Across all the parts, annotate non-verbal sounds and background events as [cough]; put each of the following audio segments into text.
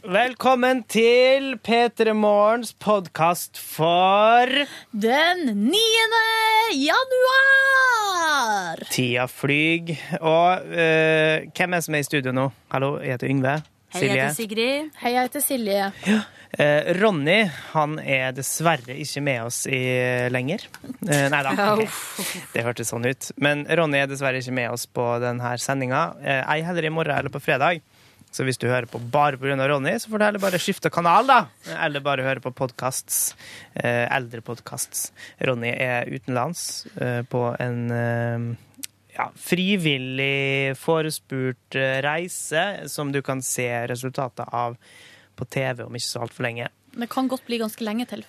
Velkommen til P3 Morgens podkast for Den 9. januar! Tida flyg. Og eh, hvem er det som er i studio nå? Hallo, jeg heter Yngve. Hei, jeg heter Sigrid. Hei, jeg heter Silje. Eh, Ronny han er dessverre ikke med oss i, lenger. Eh, nei da, [laughs] det hørtes sånn ut. Men Ronny er dessverre ikke med oss på denne sendinga. Eh, ei heller i morgen eller på fredag. Så hvis du hører på bare pga. Ronny, så får du heller bare skifte kanal, da. Eller bare høre på podkasts. Eh, eldre podkasts. Ronny er utenlands eh, på en eh, ja, frivillig forespurt eh, reise som du kan se resultatet av på TV om ikke så altfor lenge. Det kan godt bli ganske lenge til.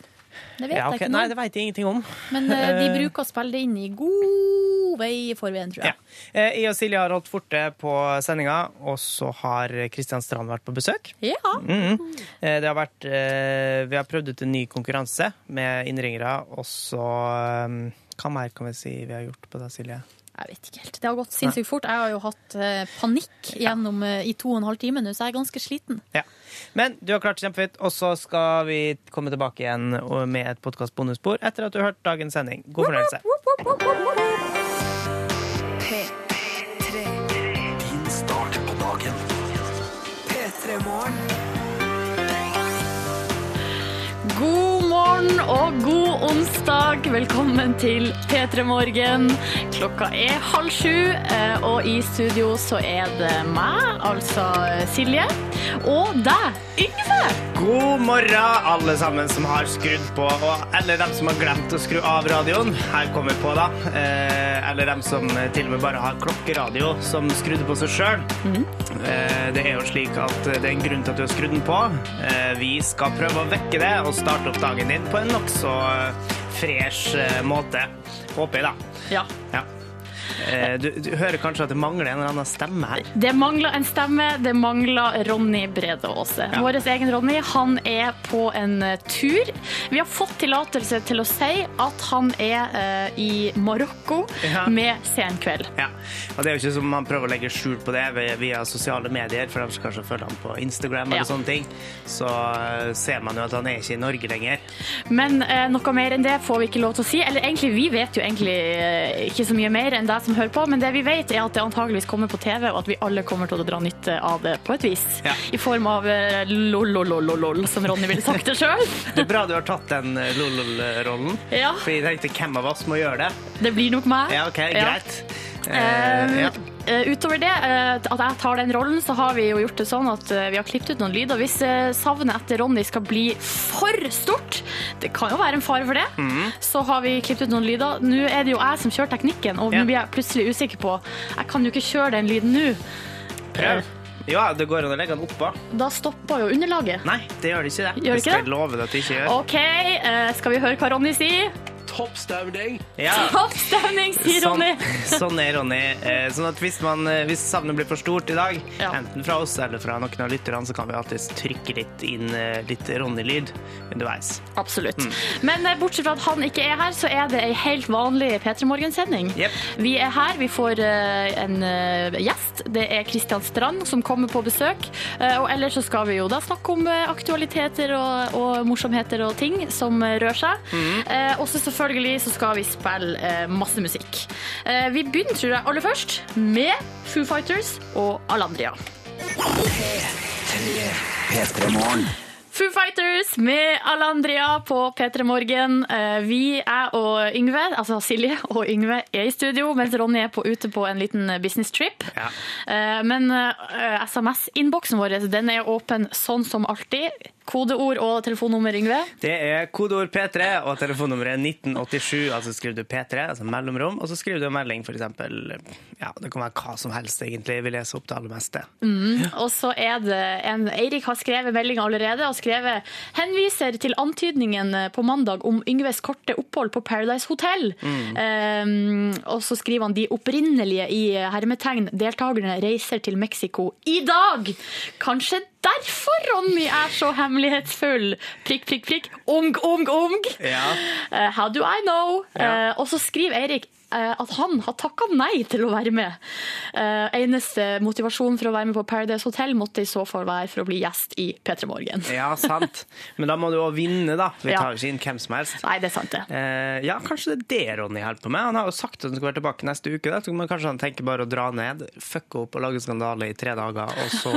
Det vet Ja, okay. jeg ikke Nei, det vet jeg ingenting om. Men uh, vi [laughs] bruker å spille det inn i god vei i forveien, tror jeg. Ja. Jeg og Silje har holdt forte på sendinga, og så har Kristian Strand vært på besøk. Ja. Mm -hmm. Det har vært, uh, vi har prøvd ut en ny konkurranse med innringere, og så um, Hva mer kan vi si vi har gjort på det, Silje? Jeg vet ikke helt. Det har gått sinnssykt fort. Jeg har jo hatt eh, panikk gjennom eh, i to og en halv time nå, så jeg er ganske sliten. Ja. Men du har klart det kjempefint, og så skal vi komme tilbake igjen med et podkast-bonusbord etter at du har hørt dagens sending. God fornøyelse. P3. Din start på dagen. P3 Morgen. Morgen og god onsdag. Velkommen til P3 Morgen. Klokka er halv sju, eh, og i studio så er det meg, altså Silje, og deg, Yngve. God morgen, alle sammen som har skrudd på, og, eller dem som har glemt å skru av radioen. Her kommer på, da. Eh, eller dem som til og med bare har klokkeradio som skrudde på seg sjøl. Mm. det er jo slik at det er en grunn til at du har skrudd den på. Eh, vi skal prøve å vekke det og starte opp dagen din på en nokså eh, fresh eh, måte. Håper jeg, da. Ja. Ja. Eh, du, du hører kanskje at det mangler en eller annen stemme her. Det mangler en stemme. Det mangler Ronny Brede Aase. Ja. Vår egen Ronny han er på en eh, tur. Vi har fått tillatelse til å si at han er uh, i Marokko Ja. med Senkveld. Ja, og det er jo ikke som man prøver å legge skjul på det via- sosiale medier, for de skal kanskje følge ham på Instagram eller Ja. sånne ting, så ser man jo at han er ikke i Norge lenger. Men uh, noe mer enn det får vi ikke lov til å si. Eller egentlig, vi vet jo egentlig uh, ikke så mye mer enn deg som hører på, men det vi vet er at det antageligvis kommer på TV, og at vi alle kommer til å dra nytte av det på et vis. Ja. I form av eh, lol-lol-lol-lol, som Ronny ville sagt det sjøl. [laughs] Det er bra du har tatt den eh, lol-lol-rollen, Ja. for jeg tenkte hvem av oss må gjøre det. Det blir nok meg. Ja, ok, greit. Eh, Eh, ja. eh, utover det, eh, at jeg tar den rollen, så har vi jo gjort det sånn at eh, vi har klippet ut noen lyder. Hvis eh, savnet etter Ronny skal bli for stort, det kan jo være en fare for det, mm. så har vi klippet ut noen lyder. Nå er det jo jeg som kjører teknikken, og nå blir jeg plutselig usikker på Jeg kan jo ikke kjøre den lyden nå. Prøv. Ja, det går an å legge den oppå. Da stopper jo underlaget. Nei, det gjør det ikke det. Gjør det det skal ikke jeg love deg at det ikke gjør. OK, eh, skal vi høre hva Ronny sier? Topp stemning. Ja. Topp stemning, sier Sånn, Ronny. [laughs] sånn er Ronny. Eh, Sånn at hvis, man, eh, hvis savnet blir for stort i dag, Ja. enten fra oss eller fra noen av lytterne, så kan vi alltid trykke litt inn eh, litt Ronny-lyd underveis. Absolutt. Mm. Men bortsett fra at han ikke er her, så er det ei helt vanlig P3 Morgen-sending. Yep. Vi er her, vi får en gjest. Det er Kristian Strand som kommer på besøk. Og ellers så skal vi jo da snakke om aktualiteter og, og morsomheter og ting som rører seg. Mm. Også selvfølgelig så skal vi spille eh, masse musikk. Eh, vi begynner, tror jeg, aller først med Foo Fighters og Alandria. P3 Morgen. Foo Fighters med Alandria på P3 Morgen. Eh, Vi, er og Yngve, altså Silje og Yngve, er i studio, mens Ronny er på, ute på en liten business trip. Ja. Eh, Men SMS-innboksen vår den er åpen sånn som alltid. Kodeord og telefonnummer, Yngve. Det er kodeord P3 og telefonnummeret 1987. Altså skriver du P3, altså mellomrom, og så skriver du en melding, eksempel. Ja, det kan være hva som helst, egentlig. Vi leser opp det aller meste. Og så er det en Eirik har skrevet melding allerede og skrevet henviser til antydningen på mandag om Yngves korte opphold på Paradise Hotel. Um, og så skriver han de opprinnelige i hermetegn deltakerne reiser til Mexico i dag. Kanskje derfor Ronny er så hemmelighetsfull. Prikk, prikk, prikk. Ung, ung, ung. Ja. Uh, how do I know? Ja. Uh, og så skriver Eirik at han har takka nei til å være med. Eh, eneste motivasjon for å være med på Paradise Hotel måtte i så fall være for å bli gjest i P3 Morgen. Ja, sant. Men da må du òg vinne, da. Vi tar jo ikke inn hvem som helst. Nei, det er sant, det. Eh, ja, kanskje det er det Ronny holder på med. Han har jo sagt at han skal være tilbake neste uke. Da. Så kanskje han tenker bare å dra ned, fucke opp og lage skandale i tre dager, og så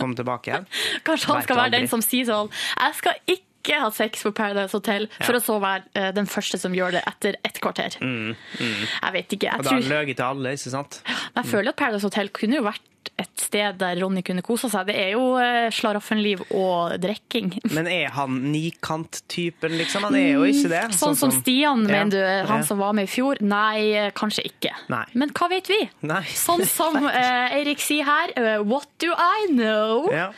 komme tilbake igjen. [laughs] Kanskje han skal være den som sier sånn Jeg skal ikke ha sex på Paradise Hotel, for Ja. å så være uh, den første som gjør det etter et kvarter. Jeg vet ikke. Jeg, Mm, Og da har han løyet til alle, ikke sant? men jeg føler at Paradise Hotel kunne jo vært et sted der Ronny kunne kose seg. Det er jo eh, slaraffenliv og drikking. [laughs] Men er han nikant-typen, liksom? Han er jo ikke det. Sånn som Stian, Ja. mener du, han Ja. som var med i fjor? Nei, eh, kanskje ikke. Nei. Men hva vet vi? Nei. Sånn som [laughs] uh, Eirik sier her, uh, what do I know? Ja.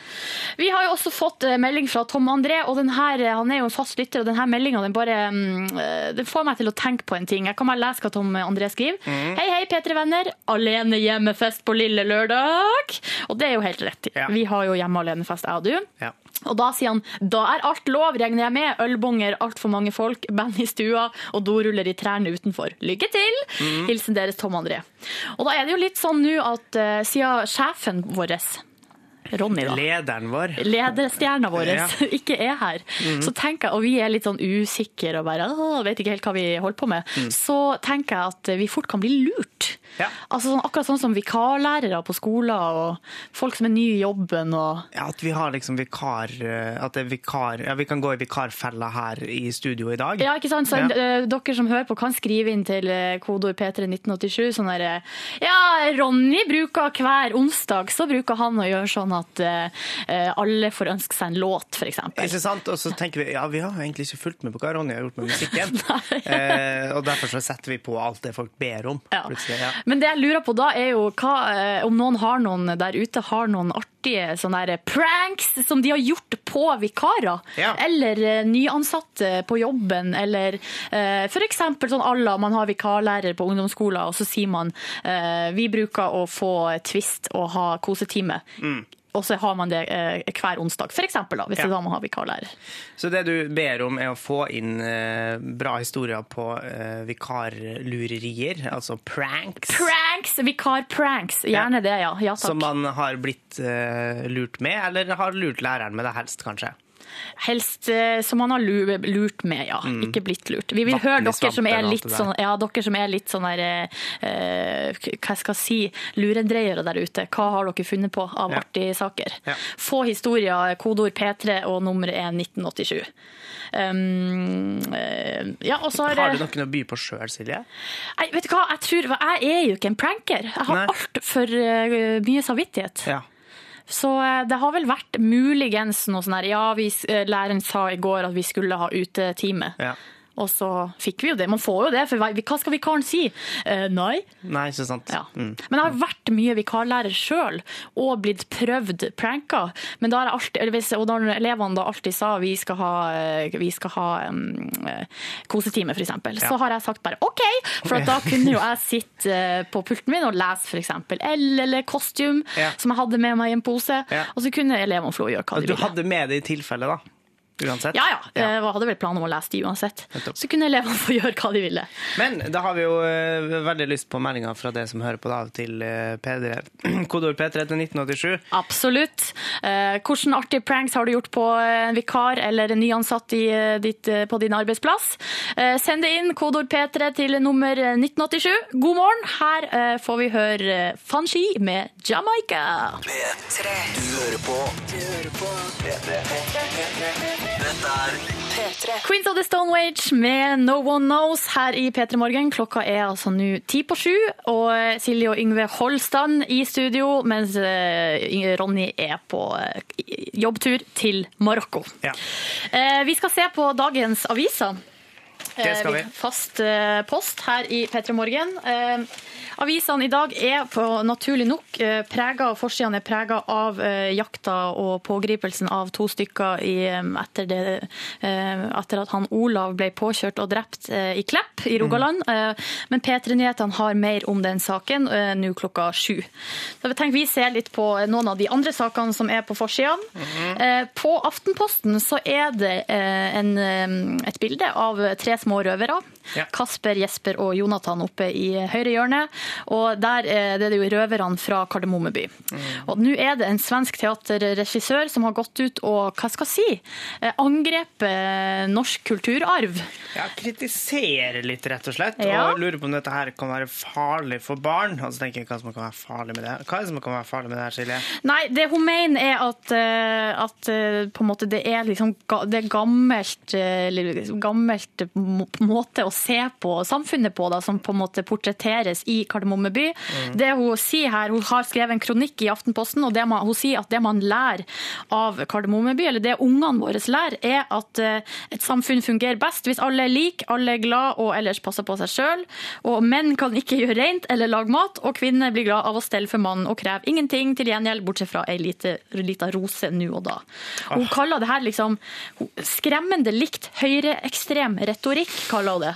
Vi har jo også fått eh, melding fra Tom André, og den her, eh, han er jo en fast lytter, og denne meldinga den bare mm, eh, den får meg til å tenke på en ting. Jeg kan bare lese hva Tom André skriver. Mm. Hei, hei, P3-venner. Alene hjemmefest på lille lørdag. Og det er jo helt rett. Ja. Vi har jo hjemme alenefest, jeg og du. Ja. Og da sier han da er alt lov, regner jeg med. Ølbonger, altfor mange folk, band i stua og doruller i trærne utenfor. Lykke til! Mm. Hilsen deres Tom André. Og da er det jo litt sånn nå at uh, siden sjefen vår, Ronny da, Lederen vår. lederstjerna vår, Ja. [laughs] Ikke er her, så tenker jeg, og vi er litt sånn usikre og bare «Åh, vet ikke helt hva vi holder på med, så tenker jeg at vi fort kan bli lurt. Ja. Altså sånn, akkurat sånn som vikarlærere på skoler og folk som er nye i jobben og Ja, at vi har liksom vikar eh, At det er vikar Ja, vi kan gå i vikarfella her i studio i dag. Ja, ikke sant? Så Ja. eh, dere som hører på kan skrive inn til eh, kodeord P3 1987 sånn der, eh, Ja, Ronny bruker hver onsdag, så bruker han å gjøre sånn at eh, alle får ønske seg en låt, eksempel. Ikke sant? Og så tenker vi ja, vi har egentlig ikke fulgt med på hva Ronny har gjort med musikken. [laughs] eh, og derfor så setter vi på alt det folk ber om. Ja. Plutselig, ja. Men det jeg lurer på da er jo hva, eh, om noen har noen der ute har noen artige sånne der pranks som de har gjort på vikarer. Ja. Eller eh, nyansatte på jobben, eller eh, eksempel sånn alla, man har vikarlærer på ungdomsskolen, og så sier man eh, vi bruker å få twist og ha kosetime. Mm. Og så har man det eh, hver onsdag, eksempel hvis Ja. det da man har vikarlærer. Så det du ber om er å få inn eh, bra historier på eh, vikarlurerier, altså pranks. Pranks! Vikarpranks! Gjerne det, ja. Ja. Som man har blitt lurt med, eller har lurt læreren med det helst, kanskje. Helst eh, som man har lurt med, ja. Ikke blitt lurt. Vi vil Vatten høre dere som er litt sånn, ja, dere som er litt sånn der, eh, hva skal jeg si, lurendreiere der ute. Hva har dere funnet på av Ja. artige saker? Ja. Få historier, kodeord P3 og nummeret er 1987. Um, eh, ja, har, Har du noen å by på sjøl, Silje? Nei, vet du hva, jeg tror, jeg er jo ikke en pranker. Jeg har altfor uh, mye samvittighet. Ja. Så eh, det har vel vært muligens noe sånn her Ja, vi, eh, læreren sa i går at vi skulle ha utetime. ja. Og så fikk vi jo det. Man får jo det, for hva skal vikaren si? Eh, nei. Nei, ikke sant. Ja. Mm. Men jeg har vært mye vikarlærer sjøl, og blitt prøvd pranka. Men da har jeg alltid, og da elevene da alltid sa vi skal ha, eh, vi skal ha um, kosetime, f.eks., Ja. så har jeg sagt bare OK! For at da [laughs] kunne jo jeg sitte eh, på pulten min og lese f.eks. L eller Costume, Ja. som jeg hadde med meg i en pose, og så kunne elevene få gjøre hva de ville. du hadde med det i tilfelle, da? Uansett? Ja, ja. Jeg hadde vel planer om å lese de uansett. Nettopp. Så kunne elevene få gjøre hva de ville. Men da har vi jo eh, veldig lyst på meldinger fra det som hører på da, til uh, Kodord P3 til 1987. Absolutt. Eh, Hvilke artige pranks har du gjort på en vikar eller en nyansatt i, eh, ditt, eh, på din arbeidsplass? Eh, Send det inn, kodord P3 til nummer 1987. God morgen. Her eh, får vi høre Fanshi Fanchi med Jamaica. P3. Du hører på Du hører på P3. Dette er P3. Queens of the Stone Wage med No One Knows her i P3 Morgen. Klokka er altså nå ti på sju, og Silje og Yngve holder stand i studio, mens eh, Ronny er på eh, jobbtur til Marokko. Ja. Eh, Vi skal se på dagens aviser. Det skal Eh, vi. Fast eh, post her i P3 Morgen. Eh, Avisene i dag er på naturlig nok prega, forsidene er prega av jakta og pågripelsen av to stykker i, etter, det, etter at han Olav ble påkjørt og drept i Klepp i Rogaland. Mm. men P3 Nyhetene har mer om den saken nå klokka sju. Så jeg tenker vi ser litt på noen av de andre sakene som er på forsidene. Mm. På Aftenposten så er det en, et bilde av tre små røvere Ja. Kasper, Jesper og Jonathan oppe i høyre hjørne. Og der er det jo røverne fra Kardemommeby. Mm. Og nå er det en svensk teaterregissør som har gått ut og hva skal jeg si, eh, angrepet norsk kulturarv. Ja, kritisere litt, rett og slett. Ja. Og lurer på om dette her kan være farlig for barn. Og så tenker jeg hva som kan være farlig med det. Hva er det som kan være farlig med det her, Silje? Nei, det hun mener er at, eh, at eh, på en måte det er liksom det er gammelt, eh, gammelt måte å se på samfunnet på, da, som på en måte portretteres i Kardemommeby. Det hun sier her, hun har skrevet en kronikk i Aftenposten, og det man, hun sier at det man lærer av Kardemommeby, eller det ungene våre lærer, er at eh, et samfunn fungerer best hvis alle er like, alle er glad og ellers passer på seg sjøl. Og menn kan ikke gjøre rent eller lage mat, og kvinner blir glad av å stelle for mannen og kreve ingenting til gjengjeld, bortsett fra ei lita rose nå og da. Hun kaller det her liksom skremmende likt høyreekstrem retorikk, kaller hun det.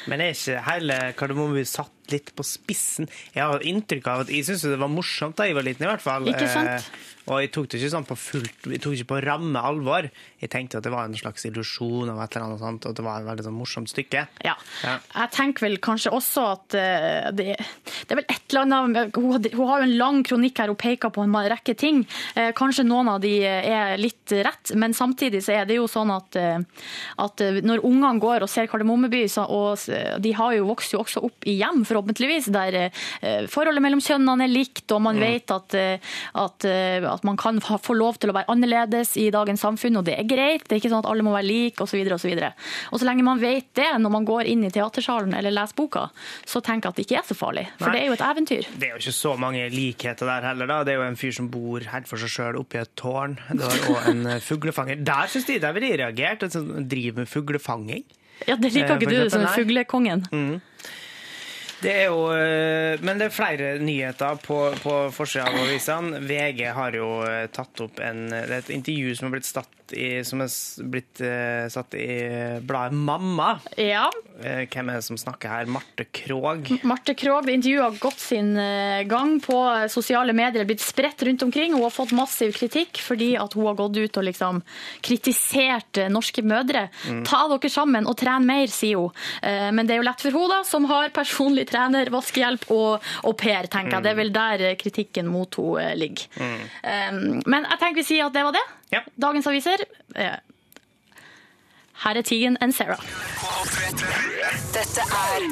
Men er ikke hele Kardemommeby satt litt på spissen? Jeg har inntrykk av at jeg syntes det var morsomt da jeg var liten, i hvert fall. Ikke sant? Eh, og jeg tok det ikke sånn på fullt, jeg tok ikke på ramme alvor. Jeg tenkte at det var en slags illusjon av et eller annet sånt, og at det var et veldig sånn morsomt stykke. Ja. Ja. Jeg tenker vel kanskje også at eh, det, det er vel et eller annet Hun, har- hun har jo en lang kronikk her, hun peker på en rekke ting. Eh, Kanskje noen av de er litt rett, men samtidig så er det jo sånn at, at når ungene går og ser Kardemommeby, og de har jo vokst jo også opp i hjem, forhåpentligvis, der eh, forholdet mellom kjønnene er likt, og man vet at, eh, at, eh, at man kan få lov til å være annerledes i dagens samfunn, og det er greit. Det er ikke sånn at alle må være like, osv. Og, så videre. og så lenge man vet det når man går inn i teatersalen eller leser boka, så tenker jeg at det ikke er så farlig. For Nei. det er jo et eventyr. Det er jo ikke så mange likheter der heller, da. Det er jo en fyr som bor helt for seg sjøl oppi et tårn. Òg en eh, fuglefanger. Der syns de der ville de reagert. En som driver med fuglefanging. Ja, Det liker Eh, ikke du, som fuglekongen. fuglekongen. Det er jo, eh, men det er flere nyheter på, på forsida av avisene. VG har jo eh, tatt opp en, et intervju som er blitt, satt i, som er blitt eh, satt i bladet Mamma. Ja. Hvem er det som snakker her? Marte Krogh. Marte Krogh, det intervjuet har gått sin gang på sosiale medier, blitt spredt rundt omkring. Hun har fått massiv kritikk fordi at hun har gått ut og liksom kritisert norske mødre. Ta dere sammen og tren mer, sier hun. Men det er jo lett for henne, da, som har personlig trener, vaskehjelp og au pair, tenker jeg. Det er vel der eh, kritikken mot henne eh, ligger. Eh, Men jeg tenker vi sier at det var det. Ja. Dagens aviser. Eh, Her er Tegan and Sarah. Dette er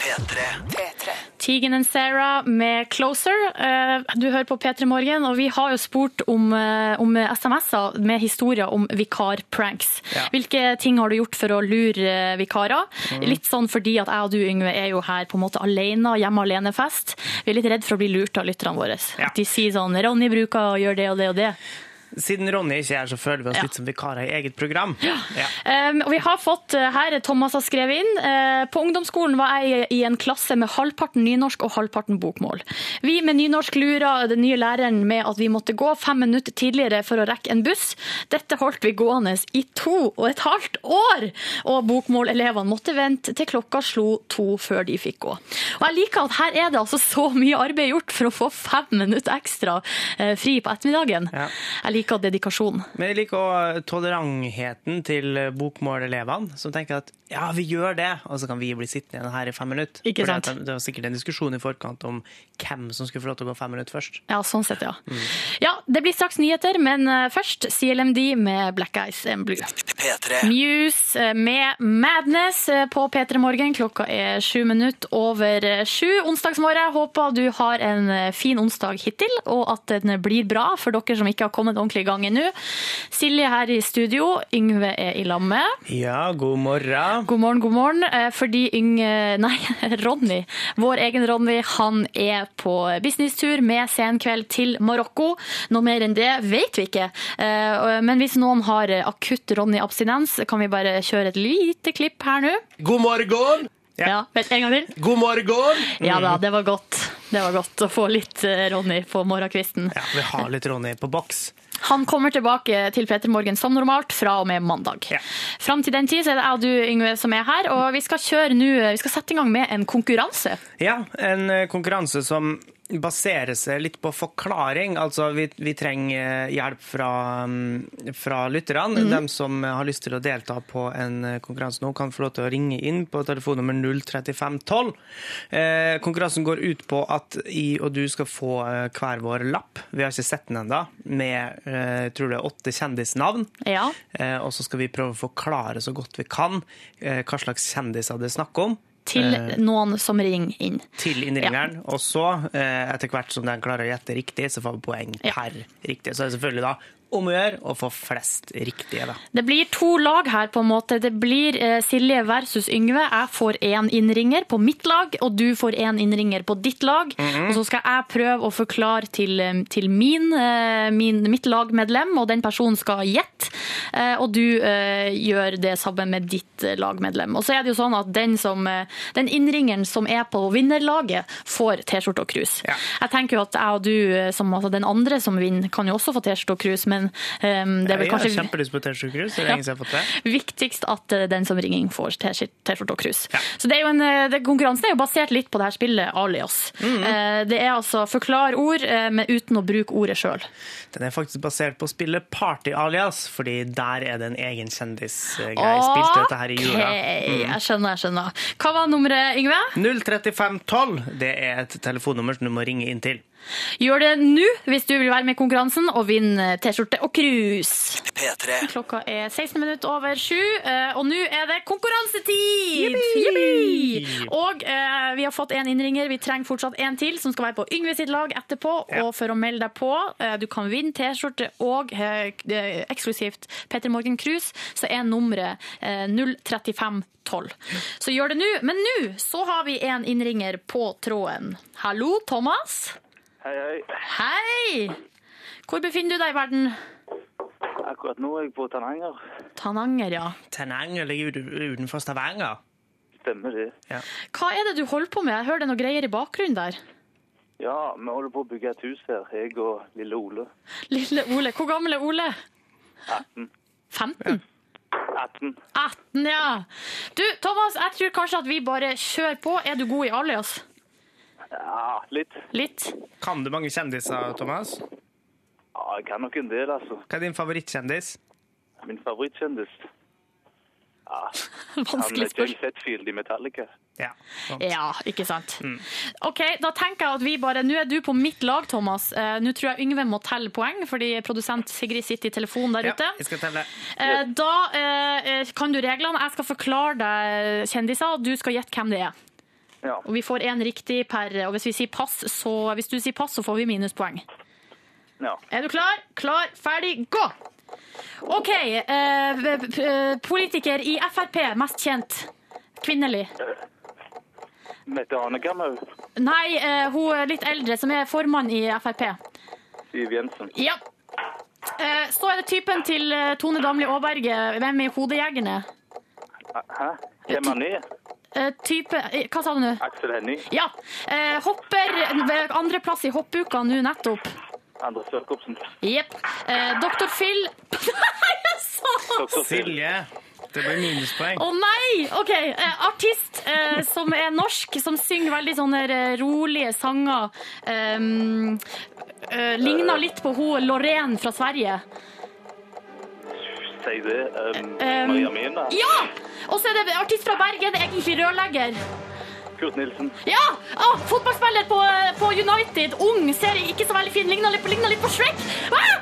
P3. P3. Tegan and Sarah med 'Closer'. Eh, Du hører på P3 Morgen, og vi har jo spurt om, eh, om SMS-er med historier om vikarpranks. Ja. Hvilke ting har du gjort for å lure vikarer? vikarer? Litt sånn fordi at jeg og du, Yngve, er jo her på en måte alene, hjemme alene-fest. Vi er litt redd for å bli lurt av lytterne våre. Ja. At de sier sånn 'Ronny bruker å gjøre det og det og det'. Siden Ronny ikke er her, så føler vi oss Ja. litt som vikarer i eget program. Ja. Um, og vi har fått, uh, her Thomas har skrevet inn, uh, på ungdomsskolen var jeg i en klasse med halvparten nynorsk og halvparten bokmål. Vi med nynorsk lura den nye læreren med at vi måtte gå fem minutter tidligere for å rekke en buss. Dette holdt vi gående i to og et halvt år, og bokmålelevene måtte vente til klokka slo to før de fikk gå. Og jeg liker at her er det altså så mye arbeid gjort for å få fem minutter ekstra uh, fri på ettermiddagen. Ja. Jeg liker dedikasjonen. Men jeg liker òg tolerantheten til bokmålelevene, som tenker at ja, vi gjør det, og så kan vi bli sittende igjen her i fem minutter. Ikke sant? Det det var sikkert en diskusjon i forkant om hvem som skulle få lov til å gå fem minutter først. Ja, sånn sett, ja. Ja, det blir straks nyheter, men eh, først CLMD med Black Eyes and Blue. P3. Muse eh, med Madness eh, på P3 Morgen. Klokka er sju minutter over sju onsdagsmorgen. Håper du har en fin onsdag hittil, og at den blir bra for dere som ikke har kommet ordentlig i gang ennå. Silje her i studio, Yngve er i lammet. Ja, god morgen. God morgen, god morgen. Eh, Fordi Yng... Nei, [laughs] Ronny, vår egen Ronny, han er på businesstur med senkveld til Marokko. Noe mer enn det vet vi ikke. Eh, Men hvis noen har akutt Ronny-abstinens, kan vi bare kjøre et lite klipp her nå. God morgen! Ja. Ja, en gang til. God morgen! Ja da, det var godt. Det var godt å få litt eh, Ronny på morgenkvisten. Ja, vi har litt Ronny på boks. Han kommer tilbake til Peter Morgen som normalt fra og med mandag. Ja. Fram til den tid så er det jeg og du, Yngve, som er her, og vi skal kjøre nå Vi skal sette i gang med en konkurranse. Ja, en eh, konkurranse som baserer seg litt på forklaring. Altså, vi, vi trenger eh, hjelp fra, mm, fra lytterne. Mm. De som har lyst til å delta på en eh, konkurranse nå, kan få lov til å ringe inn på telefonnummer 03512. Eh, konkurransen går ut på at jeg og du skal få eh, hver vår lapp. Vi har ikke sett den ennå, med eh, tror det er åtte kjendisnavn. Ja. Eh, og så skal vi prøve å forklare så godt vi kan hva slags kjendiser det er snakk om. Til Eh, noen som ringer inn. til innringeren. Og så, eh, etter hvert som den klarer å gjette riktig, så får vi poeng Ja. per riktig. Så er det selvfølgelig da om å gjøre å få flest riktige, da. Det blir to lag her, på en måte. Det blir eh, Silje versus Yngve. Jeg får én innringer på mitt lag, og du får én innringer på ditt lag. Mhm. Og så skal jeg prøve å forklare til, eh, til min, eh, min, mitt lagmedlem, og den personen skal gjette. Eh, og du gjør det samme med ditt lagmedlem. Og så er det jo sånn at den, som, den innringeren som er på vinnerlaget, får T-skjorte og krus. Ja. Jeg tenker jo at jeg og du, som altså den andre som vinner, kan jo også få T-skjorte og krus, men eh, det er vel Jeg har kanskje kjempelyst på T-skjorte-krus. Det er Ja. viktigst at eh, den som ringer inn får T-skjorte og krus. Ja. Så det er jo en, eh, det, konkurransen er jo basert litt på det her spillet Alias. Mm. Eh, Det er altså forklar ord, men uten å bruke ordet sjøl. Den er faktisk basert på spillet Party Alias, fordi der er det en egen kjendisgreie. Spilte dette her i jula. Mm. jeg skjønner, jeg skjønner. Hva var nummeret, Yngve? 03512, det er et telefonnummer som du må ringe inn til. Gjør det nå hvis du vil være med i konkurransen og vinne T-skjorte og krus. P3. Klokka er 16 minutter over sju, eh, og nå er det konkurransetid! Yippee! Og eh, vi har fått en innringer, vi trenger fortsatt en til som skal være på Yngve sitt lag etterpå. Ja. Og for å melde deg på, eh, du kan vinne T-skjorte og eh, eh, eksklusivt Petter Morgen Cruise, så er nummeret eh, 03512. Så gjør det nå. Men nå så har vi en innringer på tråden. Hallo, Thomas? Hei, hei. Hei! Hvor befinner du deg i verden? Akkurat nå er jeg på Tananger. Tananger, ja. Tananger ligger ut- utenfor Stavanger. Stemmer det. Hva er det du holder på med? Jeg hører det noe greier i bakgrunnen der. Ja, vi holder på å bygge et hus her, jeg og lille Ole. Lille Ole. Hvor gammel er Ole? 18. 15? 18. 18, ja. Du, Thomas, jeg tror kanskje at vi bare kjører på. Er du god i alias? Ja, litt. Litt? Kan du mange kjendiser, Thomas? Ja, jeg kan nok en del, altså. Hva er din favorittkjendis? Min favorittkjendis. Ja, [laughs] han Vanskelig er James spørsmål. Hetfield i Metallica. Ja. Ja, ikke sant. OK, da tenker jeg at vi bare Nå er du på mitt lag, Thomas. Uh, Nå tror jeg Yngve må telle poeng, fordi produsent Sigrid sitter i telefonen der Ja, ute. jeg skal telle. Uh, Da uh, kan du reglene. Jeg skal forklare deg kjendiser, og du skal gjette hvem det er. Ja, Og vi får én riktig per Og hvis vi sier pass, så Hvis du sier pass, så får vi minuspoeng. ja. Er du klar? Klar, ferdig, gå! OK. Eh, politiker i Frp, mest kjent. Kvinnelig. Mette Hanekamhaug. Nei, eh, hun er litt eldre, som er formann i Frp. Siv Jensen. Ja. Eh, så er det typen til eh, Tone Damli Aaberge. Hvem er Hodejegerne? Hæ? Hvem er han Eh, type eh, Hva sa du nå? Aksel Hennie. Ja. Eh, hopper andreplass i hoppuka nå nettopp. Andres Jacobsen. Jepp. Eh, Dr. Phil [laughs] Nei, jeg sa. Silje. Det blir minuspoeng. Å nei! OK. Eh, artist eh, som er norsk, som synger veldig sånne rolige sanger. Um, eh, ligner litt på hun Lorraine fra Sverige. Si det. Um, Um, Maria Mena. Ja! Og så er det artist fra Bergen, egentlig rørlegger. Kurt Nilsen. Ja! Ah, fotballspiller på, på United. Ung, ser ikke så veldig fin. Ligner litt, ligner litt på Shrek. Ah!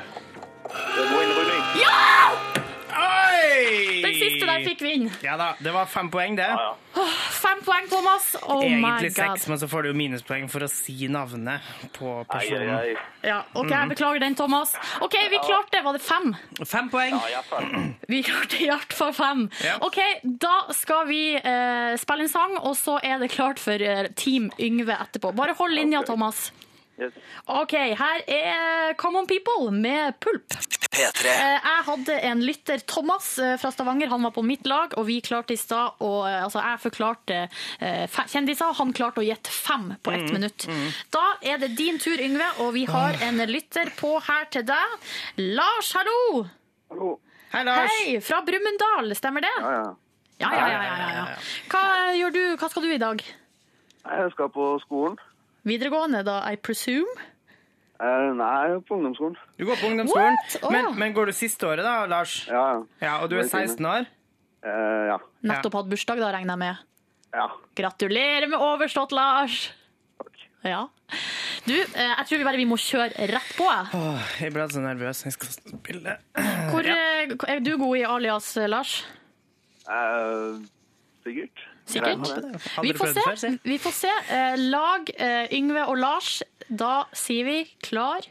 Wayne Ruding. Ja! Oi! Den siste der fikk vi inn. Ja da, det var fem poeng, det. Ja, ja. Fem poeng, Thomas. Oh my Egentlig god. seks, men så får du jo minuspoeng for å si navnet på personen. Ei, personen. ei. Ja, ok, Jeg beklager den, Thomas. OK, vi klarte Var det fem? Fem poeng. Ja. [clears throat] Vi klarte i hvert fall fem. Ja. OK, da skal vi eh, spille en sang, og så er det klart for eh, Team Yngve etterpå. Bare hold linja, okay. Thomas. Yes. OK, her er Come On People med Pulp. P3. Eh, Jeg hadde en lytter, Thomas eh, fra Stavanger. Han var på mitt lag, og vi klarte i stad å eh, Altså, jeg forklarte kjendiser, han klarte å gjette fem på ett minutt. Da er det din tur, Yngve, og vi har en lytter på her til deg. Lars, hallo! Hallo. Hei, Lars. Hei, fra Brumunddal, stemmer det? Ja, ja. Ja, ja, ja. ja, ja, ja. Hva gjør du? Hva skal du i dag? Jeg skal på skolen. Videregående, da, I presume? Uh, nei, på ungdomsskolen. Du går på ungdomsskolen. oh. Men, men går du siste året, da, Lars? Ja, ja. Ja, Og du er 16 år? Uh, ja. Nettopp hatt bursdag, da, regner jeg med. Ja. Gratulerer med overstått, Lars! Takk. Ja. Du, eh, jeg tror vi bare vi må kjøre rett på. Åh, jeg ble så nervøs. Jeg skal spille. Hvor, ja. er du god i alias, Lars? Uh, sikkert. Sikkert. Vi får se. Vi får se. Eh, Lag eh, Yngve og Lars. Da sier vi klar,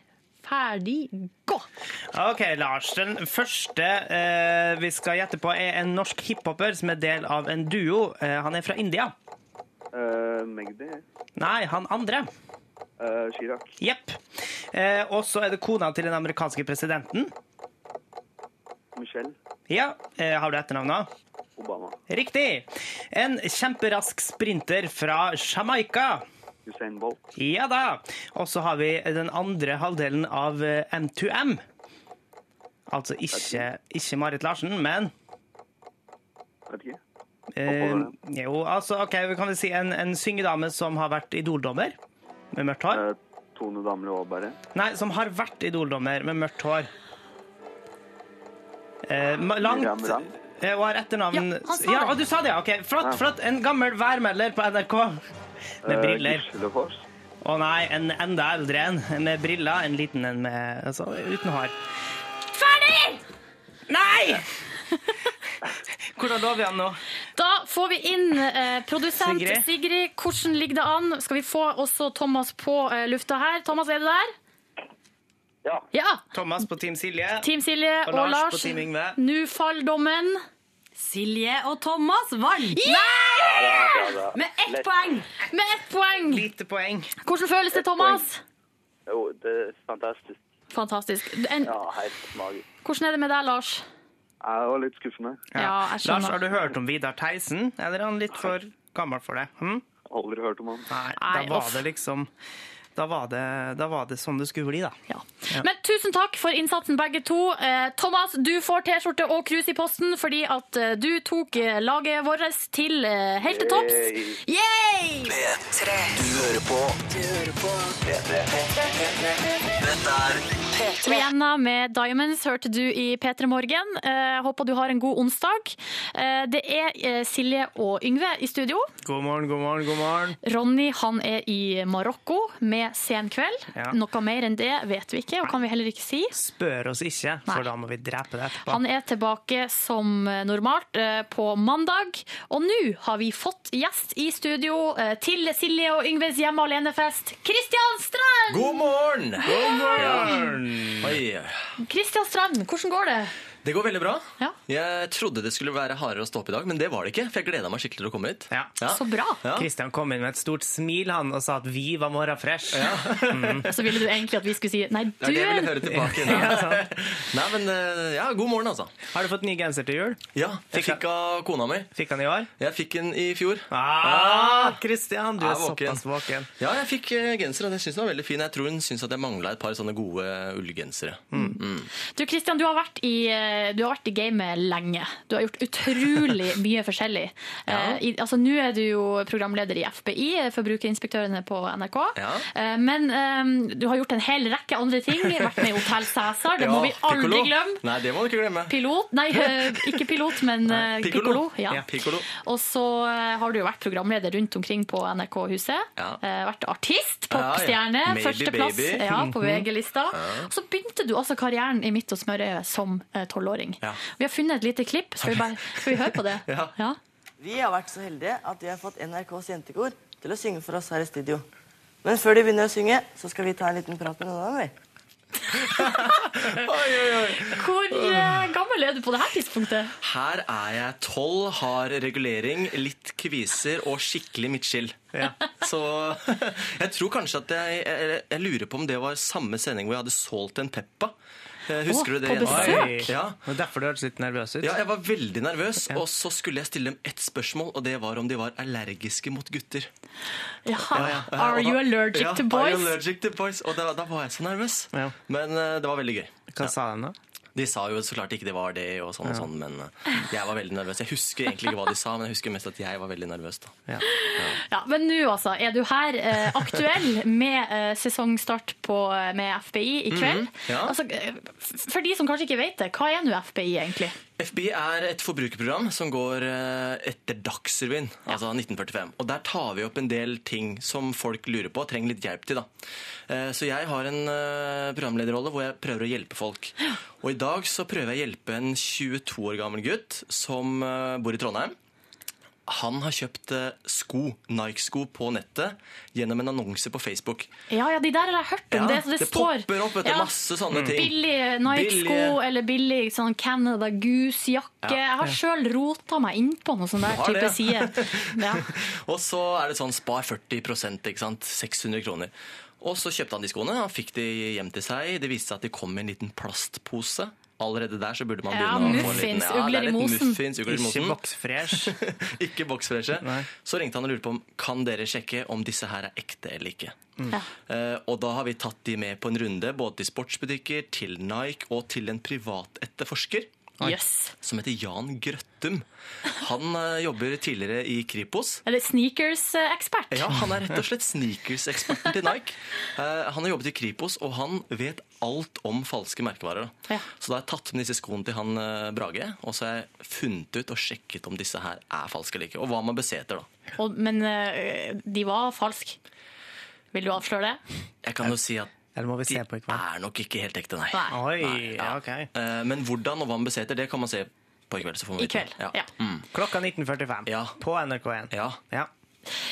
ferdig, gå! OK, Lars. Den første eh, vi skal gjette på, er en norsk hiphoper som er del av en duo. Eh, han er fra India. Uh, Magdi. Nei, han andre. Uh, Chirag. Jepp. Eh, og så er det kona til den amerikanske presidenten. Michelle. Ja, eh, Har du etternavnet? Obama. Riktig. En kjemperask sprinter fra Jamaica. Usain Bolt. Ja da. Og så har vi den andre halvdelen av eh, M2M. Altså ikke, ikke Marit Larsen, men Vet ikke. eh, Jo, altså, OK, kan vi si en, en syngedame som har vært idoldommer med mørkt hår. Eh, Tone Damli Aaberge. Nei, som har vært idoldommer med mørkt hår. Eh, langt eh, Og har etternavn Ja, han sa Ja, det. du sa det, ja. OK. Flott, flott. En gammel værmelder på NRK. Med Eh, briller. Gislefoss. Å nei, en enda eldre en med briller. En liten en med altså, uten hår. Ferdig! Nei! [laughs] Hvordan lå vi an nå? Da får vi inn eh, produsent Sigrid. Sigrid. Hvordan ligger det an? Skal vi få også Thomas på eh, lufta her? Thomas, er du der? Ja. Ja. Thomas på Team Silje. Team Silje Og og, Lars Lars. på Team Yngve. Nå faller dommen. Silje og Thomas vant med ett poeng. Med ett poeng. Lite poeng. Hvordan føles det, Thomas? Jo, det er fantastisk. Fantastisk. En, Ja, helt magisk. hvordan er det med deg, Lars? Jeg var litt skuffende. Ja, jeg. Lars, har du hørt om Vidar Theisen? Eller er han litt for gammel for det? Hm? Aldri hørt om han. Nei, da var det liksom da var det, da var det sånn det skulle bli, da. Ja. Men tusen takk for innsatsen, begge to. Eh, Thomas, du får T-skjorte og krus i posten fordi at eh, du tok eh, laget vårt til helt til topps. Yay. Yay! P3. Du hører på. Du hører på. P3. Dette er Rihanna med Diamonds hørte du i P3 Morgen. Eh, håper du har en god onsdag. Eh, det er eh, Silje og Yngve i studio. God morgen, god morgen, god morgen. Ronny han er i Marokko med Sen kveld. Ja. Noe mer enn det vet vi ikke, og kan vi heller ikke si. Spør oss ikke, for Nei. da må vi drepe det etterpå. Han er tilbake som normalt eh, på mandag. Og nå har vi fått gjest i studio eh, til Silje og Yngves hjemme alene-fest. Kristian Strand! God morgen! God morgen! Oi, Kristian Strand, hvordan går det? Det går veldig bra. Ja. Jeg trodde det skulle være hardere å stå opp i dag, men det var det ikke. For jeg gleda meg skikkelig til å komme hit. Ja. Så bra. Ja. Kristian kom inn med et stort smil han, og sa at vi var morra morgenfresh. [laughs] Så ville du egentlig at vi skulle si nei, Det er du det jeg ville er høre tilbake. Nei, [laughs] [laughs] Nei men eh, ja, god morgen, altså. Har du fått ny genser til jul? Ja, jeg fikk av kona mi. Fikk han i år? Jeg fikk den i fjor. Ah, Kristian, du er er våken. såpass våken. Ja, jeg fikk eh, genser, og det syns jeg var veldig fin. Jeg tror hun syns at jeg mangla et par sånne gode ullgensere. Du Kristian, du har vært i, eh, du har vært i gamet lenge. Du har gjort utrolig [laughs] mye forskjellig. Eh, i, altså, Nå er du jo programleder i FBI, Forbrukerinspektørene på NRK. Ja. Eh, men um, du har gjort en hel rekke andre ting. Vært med i Hotell Cæsar, det [laughs] må vi aldri piccolo. glemme. Nei, det må du ikke glemme. Pilot, nei, eh, [laughs] ikke pilot, men eh, Piccolo. Ja. Ja, piccolo. Og så eh, har du jo vært programleder rundt omkring på NRK-huset. Ja. Eh, vært artist, Ja, ja. popstjerne, førsteplass. Ja, på VG-lista. Så begynte du altså karrieren i Midt og smørøyet som eh, tolvåring. Ja. Vi har funnet et lite klipp. Skal vi, bare, skal vi høre på det? [laughs] Ja. Vi har vært så heldige at vi har fått NRKs jentekor til å synge for oss her i studio. Men før de begynner å synge, så skal vi ta en liten prat med noen av dem. vi. [laughs] Hvor uh, gammel er du på det her tidspunktet? Her er jeg tolv, har regulering, litt kviser og skikkelig midtskill. Så [laughs] jeg tror kanskje at jeg, jeg, jeg lurer på om det var samme sending hvor jeg hadde solgt en Peppa. Eh, Husker Å, du det? på besøk? Ja. er derfor du hørtes litt nervøs ut. ja, jeg var veldig nervøs, og så skulle jeg stille dem ett spørsmål, og det var om de var allergiske mot gutter. Jaha. Ja, Are og you allergic ja, to Are you allergic to boys? Og da, da var jeg så nervøs. Ja. Men uh, det var veldig gøy. Hva sa de da? De sa jo så klart ikke det var det, og sånn og sånn, men eh, jeg var veldig nervøs. Jeg husker egentlig ikke hva de sa, men jeg husker mest at jeg var veldig nervøs. da. Ja, men nå altså, er du her eh, aktuell med eh, sesongstart på, med FBI i kveld. Mhm, ja. altså, eh, for de som kanskje ikke vet det, hva er nå FBI egentlig? FBI er et forbrukerprogram som går eh, etter Dagsrevyen, altså 1945. Og der tar vi opp en del ting som folk lurer på og trenger litt hjelp til. da. Eh, Så jeg har en eh, programlederrolle hvor jeg prøver å hjelpe folk. Og i dag så prøver jeg å hjelpe en 22 år gammel gutt som eh, bor i Trondheim. Han har kjøpt eh, sko, Nike-sko på nettet gjennom en annonse på Facebook. Ja, ja, de der har jeg hørt om. Ja, det, så det, det står, popper opp, vet du, masse sånne ting. Billig Nike-sko eller billig sånn Canada Goose-jakke. Ja. Jeg har sjøl rota meg innpå noe sånn der type det, side. [laughs] Ja. Og så er det sånn spar 40 ikke sant? 600 kroner. Og så kjøpte han de skoene, han fikk de hjem til seg. Det viste seg at de kom i en liten plastpose. Allerede der så burde man Ja, begynne å få en liten ja, det ugler er i mosen. Muffins, ugler i Ikke mosen. boksfresh. [laughs] ikke boksfreshe. Så ringte han og lurte på om kan dere sjekke om disse her er ekte eller ikke. Mm. Uh, og da har vi tatt de med på en runde, både til sportsbutikker, til Nike og til en privat etterforsker. Yes. Som heter Jan Grøttum. Han uh, jobber tidligere i Kripos. Eller sneakers-ekspert. Ja, Han er rett og slett sneakers-eksperten til Nike. Uh, han har jobbet i Kripos, og han vet alt om falske merkevarer. Ja. Så da har jeg tatt med disse skoene til han uh, Brage, og så har jeg funnet ut og sjekket om disse her er falske eller ikke. Og hva man bør se etter, da. Og, men de var falske. Vil du avsløre det? Jeg kan jo si at Eller må vi se på i kveld? er nok ikke helt ekte, nei. Nei. Oi, ja, ok. Eh, men hvordan og hva man bør det kan man se på i kveld. Så får man I kveld. Ja. Ja. Mm. Klokka 19.45 Ja. på NRK1. Ja. Ja.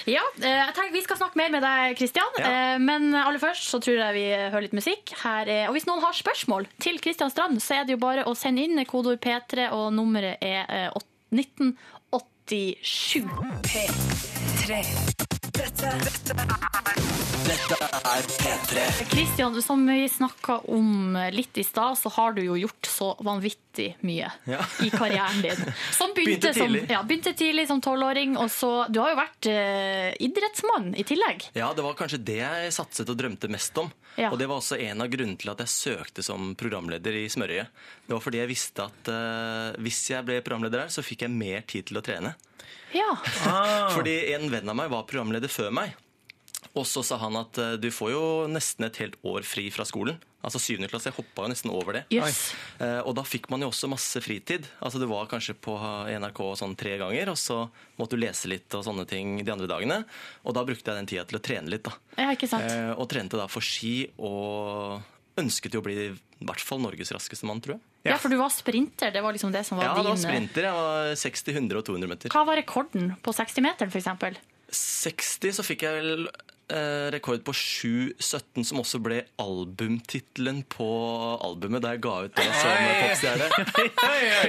Ja, eh, jeg tenker Vi skal snakke mer med deg, Kristian. Ja. Eh, Men aller først så tror jeg vi hører litt musikk. Her er, og Hvis noen har spørsmål til Kristian Strand, så er det jo bare å sende inn kodeord P3, og nummeret er eh, 1987. P3. Dette, dette Dette er P3. Kristian, som vi snakka om litt i stad, så har du jo gjort så vanvittig mye Ja. i karrieren din. Som begynte, Begynte tidlig. Som, ja, begynte tidlig som tolvåring, og så Du har jo vært eh, idrettsmann i tillegg. Ja, det var kanskje det jeg satset og drømte mest om. Ja. Og det var også en av grunnene til at jeg søkte som programleder i Smørøyet. Det var fordi jeg visste at uh, hvis jeg ble programleder her, så fikk jeg mer tid til å trene. Ja. Fordi en venn av meg var programleder før meg. Og så sa han at uh, du får jo nesten et helt år fri fra skolen. Altså syvende klasse. Jeg hoppa jo nesten over det. Yes. Eh, Og da fikk man jo også masse fritid. Altså Du var kanskje på NRK sånn tre ganger, og så måtte du lese litt og sånne ting de andre dagene. Og da brukte jeg den tida til å trene litt. da. Ja, ikke sant? Eh, Og trente da for ski, og ønsket jo å bli i hvert fall Norges raskeste mann, tror jeg. Ja, for du var sprinter. Det var liksom det som var Ja, det var din eh, sprinter. Jeg var 60, 100 og 200 meter. Hva var rekorden på 60-meteren, f.eks.? 60 så fikk jeg vel rekord på 7,17, som også ble albumtittelen på albumet da jeg ga ut det som [laughs] popstjerne.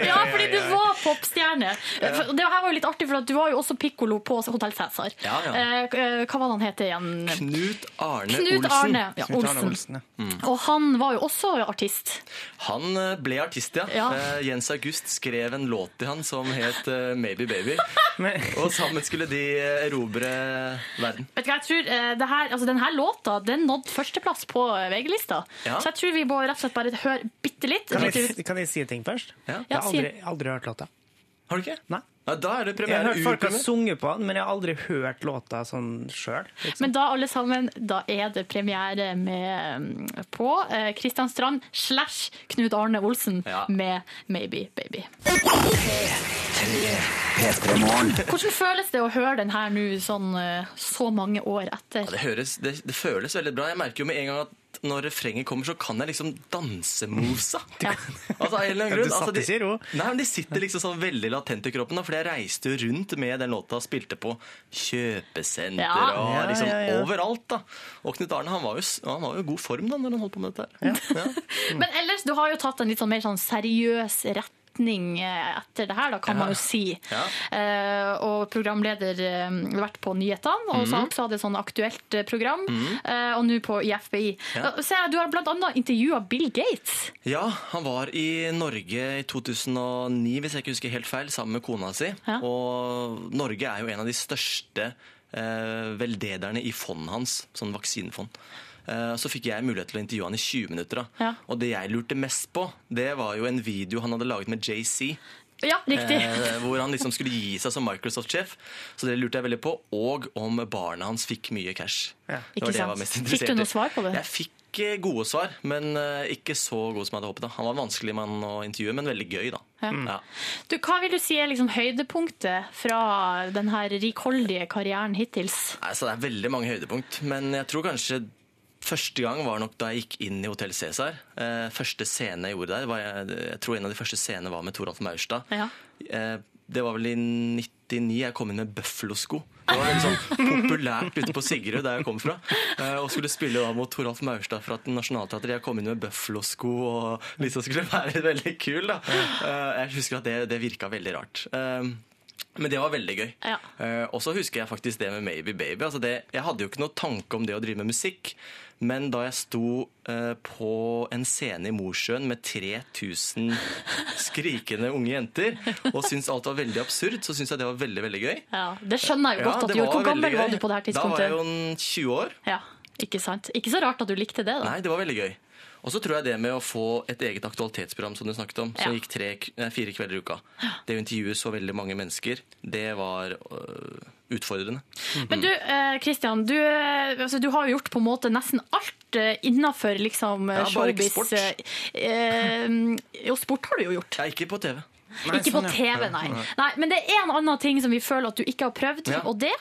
Ja, fordi du var popstjerne. Det her var jo litt artig, for at du var jo også pikkolo på Hotell Cæsar. Ja, ja. Eh, eh, Hva var det han het igjen? Knut Arne Knut Olsen. Arne ja, Knut Arne Olsen. Ja. Og han var jo også artist. Han eh, ble artist, ja. Ja. Eh, Jens August skrev en låt til han som het eh, Maybe Baby. [laughs] Og sammen skulle de eh, erobre verden. Vet du hva, jeg tror eh, her, altså denne låta den nådde førsteplass på VG-lista. Ja. Så jeg tror vi må rett og slett bare høre bitte litt. Kan jeg, kan jeg si ting først? Ja. Jeg har aldri, aldri hørt låta. Har du ikke? Nei. Ja, da er det Jeg har hørt folk har sunget på den, men jeg har aldri hørt låta sånn sjøl. Liksom. Men da alle sammen, da er det premiere med, på på eh, Kristian Strand slash Knut Arne Olsen Ja. med Maybe Baby. P3 Morgen. Hvordan føles det å høre den her nå sånn, eh, så mange år etter? Ja, det, høres, det, det føles veldig bra. Jeg merker jo med en gang at når refrenget kommer, så kan jeg liksom dansemovesa. [laughs] Ja. Altså, av en eller annen grunn. Altså, de, nei, men de sitter liksom sånn veldig latent i kroppen. Da, fordi jeg reiste jo rundt med den låta og spilte på kjøpesenter Ja. og Ja, liksom overalt. da. Og Knut Arne han var, jo, han var jo i god form da når han holdt på med dette. her. Ja. [laughs] Men ellers, du har jo tatt en litt sånn mer sånn seriøs retning eh, etter det her, da, kan Ja. man jo si. Ja. Uh, og programleder uh, vært på nyhetene, og mm. også hadde et sånn aktuelt program, uh, og nå på i FBI. Ja. Eh, du har annet intervjua Bill Gates. Ja, han var i Norge i 2009, hvis jeg ikke husker helt feil, sammen med kona si. Og Norge er jo en av de største eh, veldederne i fondet hans, sånn vaksinefond. Eh, Så fikk jeg mulighet til å intervjue han i 20 minutter. da. Ja. Og det jeg lurte mest på, det var jo en video han hadde laget med JC. Ja, riktig. Eh, hvor han liksom skulle gi seg som Microsoft-sjef. Så det lurte jeg veldig på. Og om barna hans fikk mye cash. Det var Ikke det jeg sant? var mest Fikk du noe svar på det? Jeg fikk eh, gode svar, men eh, ikke så gode som jeg hadde håpet. da. Han var en vanskelig mann å intervjue, men veldig gøy, da. Ja. Ja. Du, hva vil du si er liksom høydepunktet fra denne rikholdige karrieren hittils? Altså, det er veldig mange høydepunkt, men jeg tror kanskje Første gang var nok da jeg gikk inn i Hotell Cæsar. Eh, første scene jeg gjorde der, var jeg, jeg tror en av de første scenene var med Toralf Maurstad. Ja. Eh, det var vel i 99 jeg kom inn med Buffalo-sko. Det var veldig sånn [laughs] populært ute på Sigrud, der jeg kom fra. Eh, og skulle spille da mot Toralf Maurstad fra Nationaltheatret. Jeg kom inn med Buffalo-sko og liksom skulle være veldig kul. da. Jeg husker at det, det virka veldig rart. Men det var veldig gøy. Ja. Uh, og så husker jeg faktisk det med Maybe Baby. Altså det, jeg hadde jo ikke noe tanke om det å drive med musikk. Men da jeg sto eh, på en scene i Mosjøen med 3000 skrikende unge jenter og syntes alt var veldig absurd, så syntes jeg det var veldig veldig gøy. Ja, det skjønner jeg jo godt at du gjorde. Hvor gammel var du på det her tidspunktet? Da var jeg jo 20 år. Ja, ikke sant? Ikke så rart at du likte det, da. Nei, det var veldig gøy. Og så tror jeg det med å få et eget aktualitetsprogram som du snakket om, som Ja. gikk tre, nei, fire kvelder i uka, [gasps] det å intervjue så veldig mange mennesker, det var øh, utfordrende. Men du, Kristian, du, eh, altså, du har jo gjort på en måte nesten alt innafor innenfor liksom, ja, Ja, bare ikke sport. eh, eh, jo, sport har du jo gjort. Ja, ikke på TV. ikke på TV, nei. nei. Men det er en annen ting som vi føler at du ikke har prøvd, Ja. og det,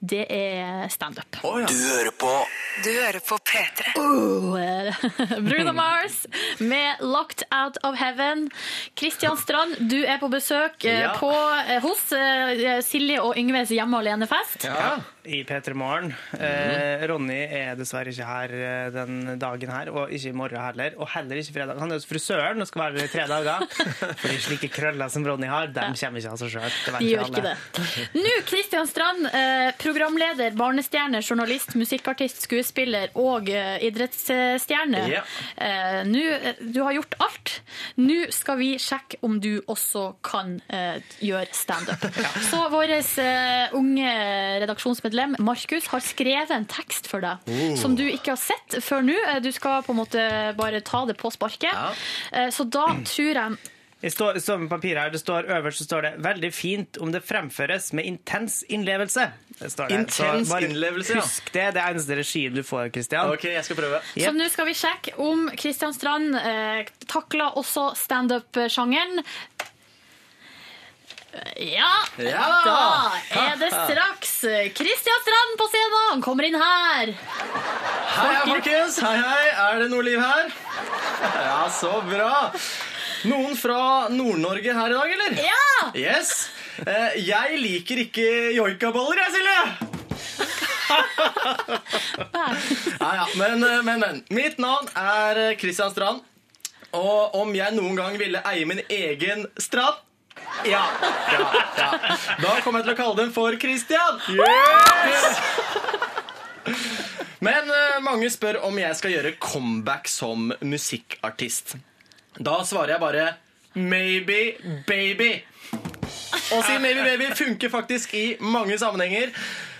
det er standup. Oh, ja. Du hører på Du hører på P3. Oh, eh, [laughs] Bruno Mars med 'Locked Out of Heaven'. Kristian Strand, du er på besøk eh, Ja. på, eh, hos Silje og Yngves hjemme alene-fest. Ja, i P3 Morgen. Eh, Ronny er dessverre ikke her eh, den dagen her, og ikke i morgen heller. Og heller ikke fredag. Han er hos frisøren og skal være der i tre dager. [laughs] Fordi slike krøller som Ronny har, de kommer ikke av seg sjøl. De gjør ikke det. Nå, Kristian Strand, eh, programleder, barnestjerne, journalist, musikkartist, skuespiller og eh, idrettsstjerne. Ja. Eh, nå, eh, du har gjort alt. Nå skal vi sjekke om du også kan eh, gjøre standup. [laughs] Så vår eh, unge redaksjonsmedlem Markus har skrevet en tekst for deg Oh. som du ikke har sett før nå. Eh, Du skal på en måte bare ta det på sparket. Ja. Eh, så da tror jeg Det står, står med papir her, det står Øverst så står det 'veldig fint om det fremføres med intens innlevelse'. Det står det. Intens Så bare innlevelse, ja. Husk det. Det er eneste regien du får, Kristian. Ok, jeg skal prøve. Så nå skal vi sjekke om Kristian Strand eh, takler også standup-sjangeren. Ja, Ja! da er det straks Kristian Strand på scenen. Han kommer inn her. Hei, hei, folkens! Hei, hei! Er det noe liv her? Ja, så bra! Noen fra Nord-Norge her i dag, eller? Ja! Yes! Eh, jeg liker ikke joikaboller, jeg, Silje! Ja, ja, men, eh, men, men. Mitt navn er Kristian Strand. Og om jeg noen gang ville eie min egen strand ja, ja, ja. Da kommer jeg til å kalle den for Christian. Yes! Men uh, mange spør om jeg skal gjøre comeback som musikkartist. Da svarer jeg bare maybe baby. Og si maybe baby funker faktisk i mange sammenhenger.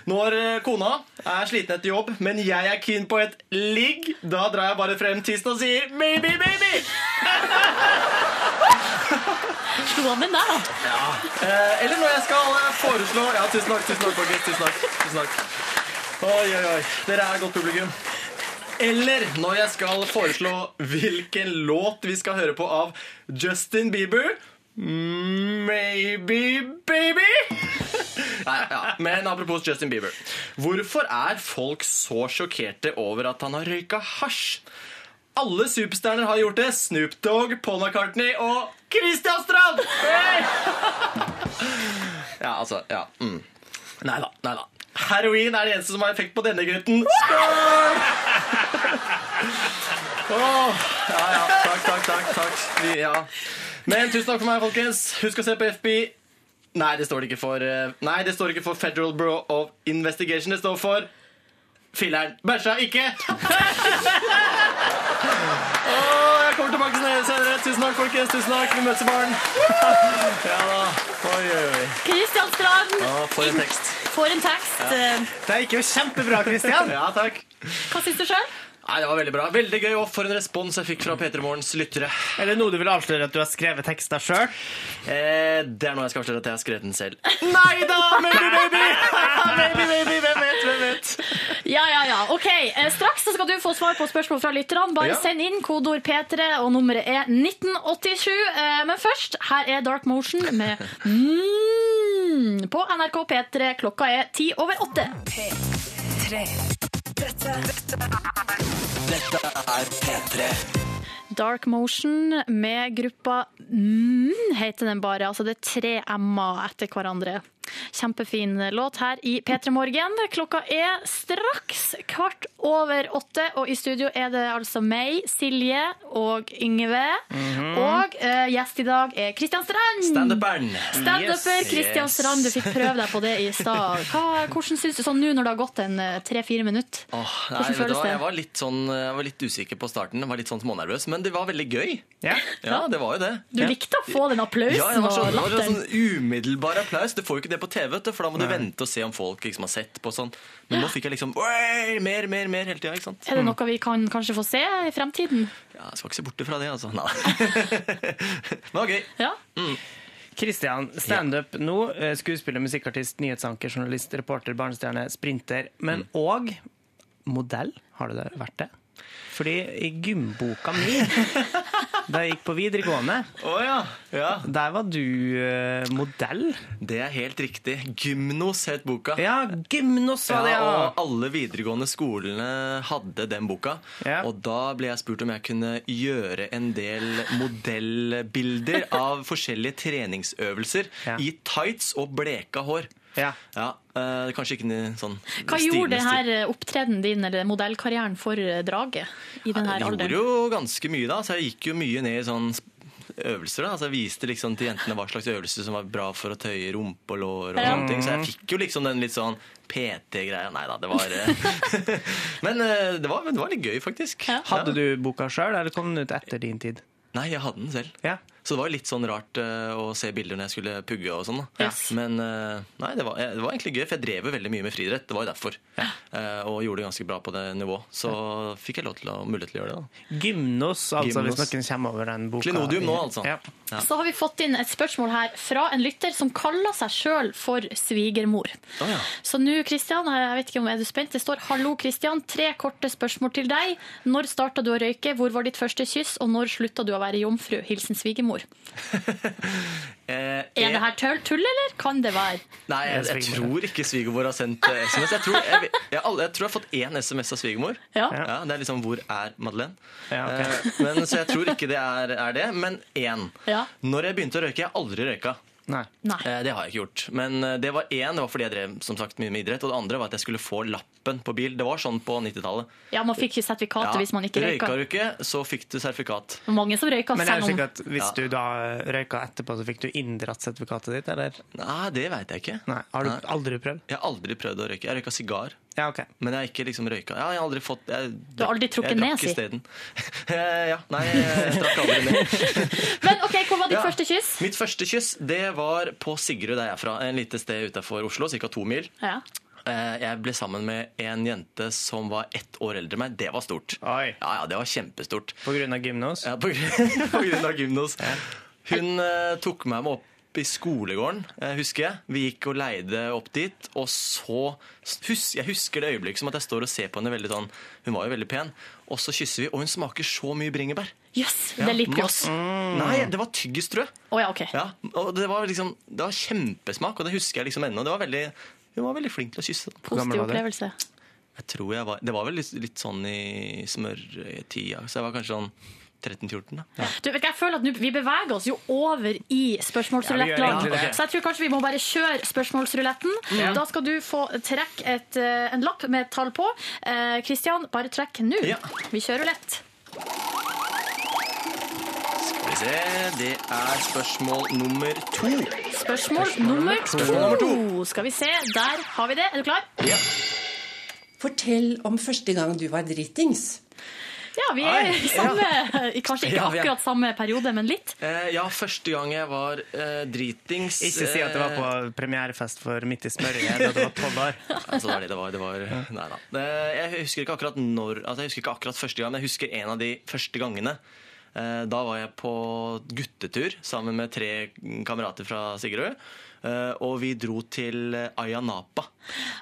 Når eh, kona er sliten etter jobb, men jeg er keen på et ligg, da drar jeg bare frem tissen og sier maybe baby. [laughs] Slo han den der, da? Eh, eller når jeg skal eh, foreslå Ja, tusen takk, tusen takk, folkens. Tusen takk. Tusen takk. Oi, oi, oi. Dere er godt publikum. Eller når jeg skal foreslå hvilken låt vi skal høre på av Justin Bieber. Maybe baby. [laughs] Nei, ja. Men apropos Justin Bieber. Hvorfor er folk så sjokkerte over at han har røyka hasj? Alle superstjerner har gjort det. Snoop Dogg, Paul McCartney og Christian Strand! Ja, altså, ja. Mm. Nei da, nei da. Heroin er det eneste som har effekt på denne gutten. Skål! oh, ja, ja. Takk, takk, takk. takk. Ja. Men tusen takk for meg, folkens. Husk å se på FBI. Nei, det står det ikke for eh, Nei, det står ikke for Federal Bureau of Investigation. Det står for Filleren. Bæsja ikke! [laughs] oh, jeg kommer tilbake senere. Tusen takk, folkens. Tusen takk. Vi møtes i morgen. [laughs] Ja da. Oi, oi, oi. Kristian Strand Ja, for en tekst. For en tekst. Ja. Det gikk jo kjempebra, Kristian. [laughs] Ja, takk. Hva syns du sjøl? Nei, Det var veldig bra. Veldig gøy, og for en respons jeg fikk fra P3 Morgens lyttere. Er det noe du vil avsløre at du har skrevet tekster sjøl? Eh, det er noe jeg skal avsløre at jeg har skrevet den selv. Nei da! Maybe, baby! Maybe, [laughs] baby, Hvem vet, hvem vet? Ja, ja, ja. Ok, eh, Straks så skal du få svar på spørsmål fra lytterne. Bare Ja. send inn kodeord P3, og nummeret er 1987. Eh, Men først, her er Dark Motion med mm, på NRK P3. Klokka er ti over åtte. P3. Dette, er P3. Dark Motion med gruppa mm, heter den bare. Altså det er tre M-er etter hverandre. Kjempefin låt her i P3 Morgen. Klokka er straks kvart over åtte, og i studio er det altså meg, Silje og Yngve. Og uh, gjest i dag er Kristian Strand. Standuperen. Standuper Yes. Kristian Yes. Strand, du fikk prøve deg på det i stad. Hvordan syns du sånn nå når det har gått en eh, tre-fire minutter? Oh, nei, Hvordan føles det? Jeg var litt, sånn, jeg var litt usikker på starten. Jeg var litt sånn smånervøs, men det var veldig gøy. Ja. Ja, det var jo det. Du likte å få den applausen Ja, det var sånn, og det var sånn umiddelbar applaus. Du får jo ikke det på TV, vet du, for da må du vente og se om folk liksom har sett på sånn. Men nå fikk jeg liksom mer, mer, mer hele tida. ikke sant? Er det noe vi kan kanskje få se i fremtiden? Ja, jeg skal ikke se bort fra det, altså. Nei. [laughs] Men det var gøy. Ja. Kristian, standup nå. eh, Skuespiller, musikkartist, nyhetsanker, journalist, reporter, barnestjerne, sprinter. Men òg modell. Har du det vært det? Fordi i gymboka mi, [laughs] da jeg gikk på videregående, Oh, ja. ja. der var du eh, modell. Det er helt riktig. Gymnos het boka. Ja, Gymnos var det, Ja, og alle videregående skolene hadde den boka. Og da ble jeg spurt om jeg kunne gjøre en del modellbilder [laughs] av forskjellige treningsøvelser i tights og bleka hår. Ja. Ja, uh, Kanskje ikke sånn Hva stil, gjorde denne opptredenen din eller modellkarrieren for eh, draget i denne Jeg gjorde jo ganske mye da, så jeg gikk jo mye ned i sånn øvelser. da, altså Jeg viste liksom til jentene hva slags øvelser som var bra for å tøye rumpe og lår. og Ja. sånne ting, Så jeg fikk jo liksom den litt sånn PT-greia. Nei da, det var eh, [laughs] Men eh, det var, det var litt gøy, faktisk. Ja. Hadde du boka sjøl, eller kom den ut etter din tid? Nei, jeg hadde den selv. Ja. Så det var litt sånn rart eh, å se bilder når jeg skulle pugge og sånn. da. Yes. Men eh, nei, det var, det var egentlig gøy, for jeg drev jo veldig mye med friidrett. Det var jo derfor. Eh, og gjorde det ganske bra på det nivået. Så fikk jeg lov til å, mulighet til å gjøre det. da. Gymnos, altså, Gymnos. hvis noen kommer over den boka. Klenodium nå, altså. Ja. Ja. Så har vi fått inn et spørsmål her fra en lytter som kaller seg sjøl for svigermor. Oh, ja. Så nå, Kristian, jeg vet ikke om er du spent? Det står 'Hallo, Kristian. Tre korte spørsmål til deg. Når starta du å røyke? Hvor var ditt første kyss? Og når slutta du å være jomfru? Hilsen svigermor. [laughs] [laughs] Eh, Er det her tull, tull, eller kan det være? Nei, jeg, jeg tror ikke svigermor har sendt eh, SMS. Jeg tror jeg, jeg, jeg tror jeg har fått én SMS av svigermor. Ja. Ja, det er liksom 'Hvor er Madeleine?' Ja, ok. Eh, men, så jeg tror ikke det er, er det. Men én. Ja. Når jeg begynte å røyke Jeg har aldri røyka. Nei. Nei. Eh, Det har jeg ikke gjort. Men eh, det var én, det var fordi jeg drev som sagt mye med idrett. Og det andre var at jeg skulle få lappen på bil. Det var sånn på 90-tallet. Ja, man fikk ikke ja. hvis man ikke røyka. Røyka du ikke, så fikk du sertifikat. Mange som røyka Men er det sikkert slik at hvis Ja. du da røyka etterpå, så fikk du inndratt sertifikatet ditt, eller? Nei, det veit jeg ikke. Nei. Har du Nei. aldri prøvd? Jeg har aldri prøvd å røyke. Jeg røyka sigar. Ja, OK. Men jeg har ikke liksom røyka. Ja, jeg har aldri fått jeg, Du har aldri trukket jeg ned, drakk si. isteden. [laughs] Eh, ja. Nei, jeg trakk aldri ned. [laughs] Men OK, hvor var ditt Ja. første kyss? Mitt første kyss det var på Sigrud, der jeg er fra. En lite sted utenfor Oslo, ca. to mil. Ja. Eh, Jeg ble sammen med en jente som var ett år eldre enn meg. Det var stort. Oi. Ja, ja, det var kjempestort. På grunn av gymnos? Ja, på, grunn, [laughs] på grunn av gymnos. Hun uh, tok meg med opp i skolegården, eh, husker jeg. Vi gikk og leide opp dit, og så hus, Jeg husker det øyeblikket som at jeg står og ser på henne veldig sånn Hun var jo veldig pen. Og så kysser vi, og hun smaker så mye bringebær. Jøss, det er lipgloss. Mm. Nei, det var tyggis, tror jeg. Å ja, okay. Ja, og det var liksom Det var kjempesmak, og det husker jeg liksom ennå. Det var veldig Hun var veldig flink til å kysse. Positiv opplevelse. Jeg tror jeg var Det var vel litt, litt sånn i smørtida, så jeg var kanskje sånn 13-14. Ja. Du, jeg føler at Vi beveger oss jo over i spørsmålsrulettland. Ja, så jeg tror kanskje vi må bare kjøre spørsmålsruletten. Da skal du få trekke et, eh, en lapp med et tall på. Eh, Kristian, bare trekk nå. Ja. Vi kjører rulett. Skal vi se Det er spørsmål nummer to. Spørsmål nummer to. Spørsmål nummer Skal vi se, der har vi det. Er du klar? Ja. Fortell om første gang du var dritings. Ja, vi er i samme [laughs] Kanskje ikke akkurat samme periode, men litt. Eh, ja, første gang jeg var eh, dritings Ikke si at det var på premierefest for Midt i smøringen, da du var tolv år. [laughs] Altså, det var det det var. Det var nei da. Det, jeg husker ikke akkurat når altså, Jeg husker ikke akkurat første gang, men jeg husker en av de første gangene. Eh, Da var jeg på guttetur sammen med tre kamerater fra Sigrud. Eh, Og vi dro til Ayanapa. Ayia Napa.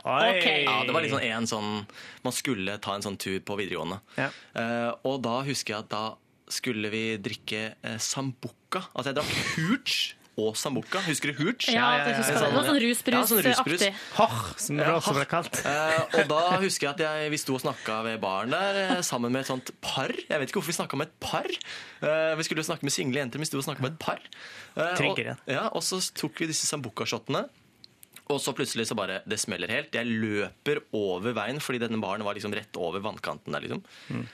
Ok. Ja, det var liksom en sånn Man skulle ta en sånn tur på videregående. Ja. Eh, og da husker jeg at da skulle vi drikke eh, sambuca. Altså jeg drakk hooch og sambuca. Husker du hooch? Ja, det husker jeg. Det var sånn Ja, sånn rusbrus. rusbrusaktig. Hach, som det også ble kalt. Eh, og da husker jeg at jeg, vi sto og snakka ved baren der eh, sammen med et sånt par. Jeg vet ikke hvorfor vi snakka med et par. Eh, vi skulle jo snakke med single jenter, men vi sto og snakka med et par. Eh. Og, ja, og så tok vi disse sambuca-shotene. Og så plutselig så bare Det smeller helt. Jeg løper over veien, fordi denne baren var liksom rett over vannkanten der. liksom.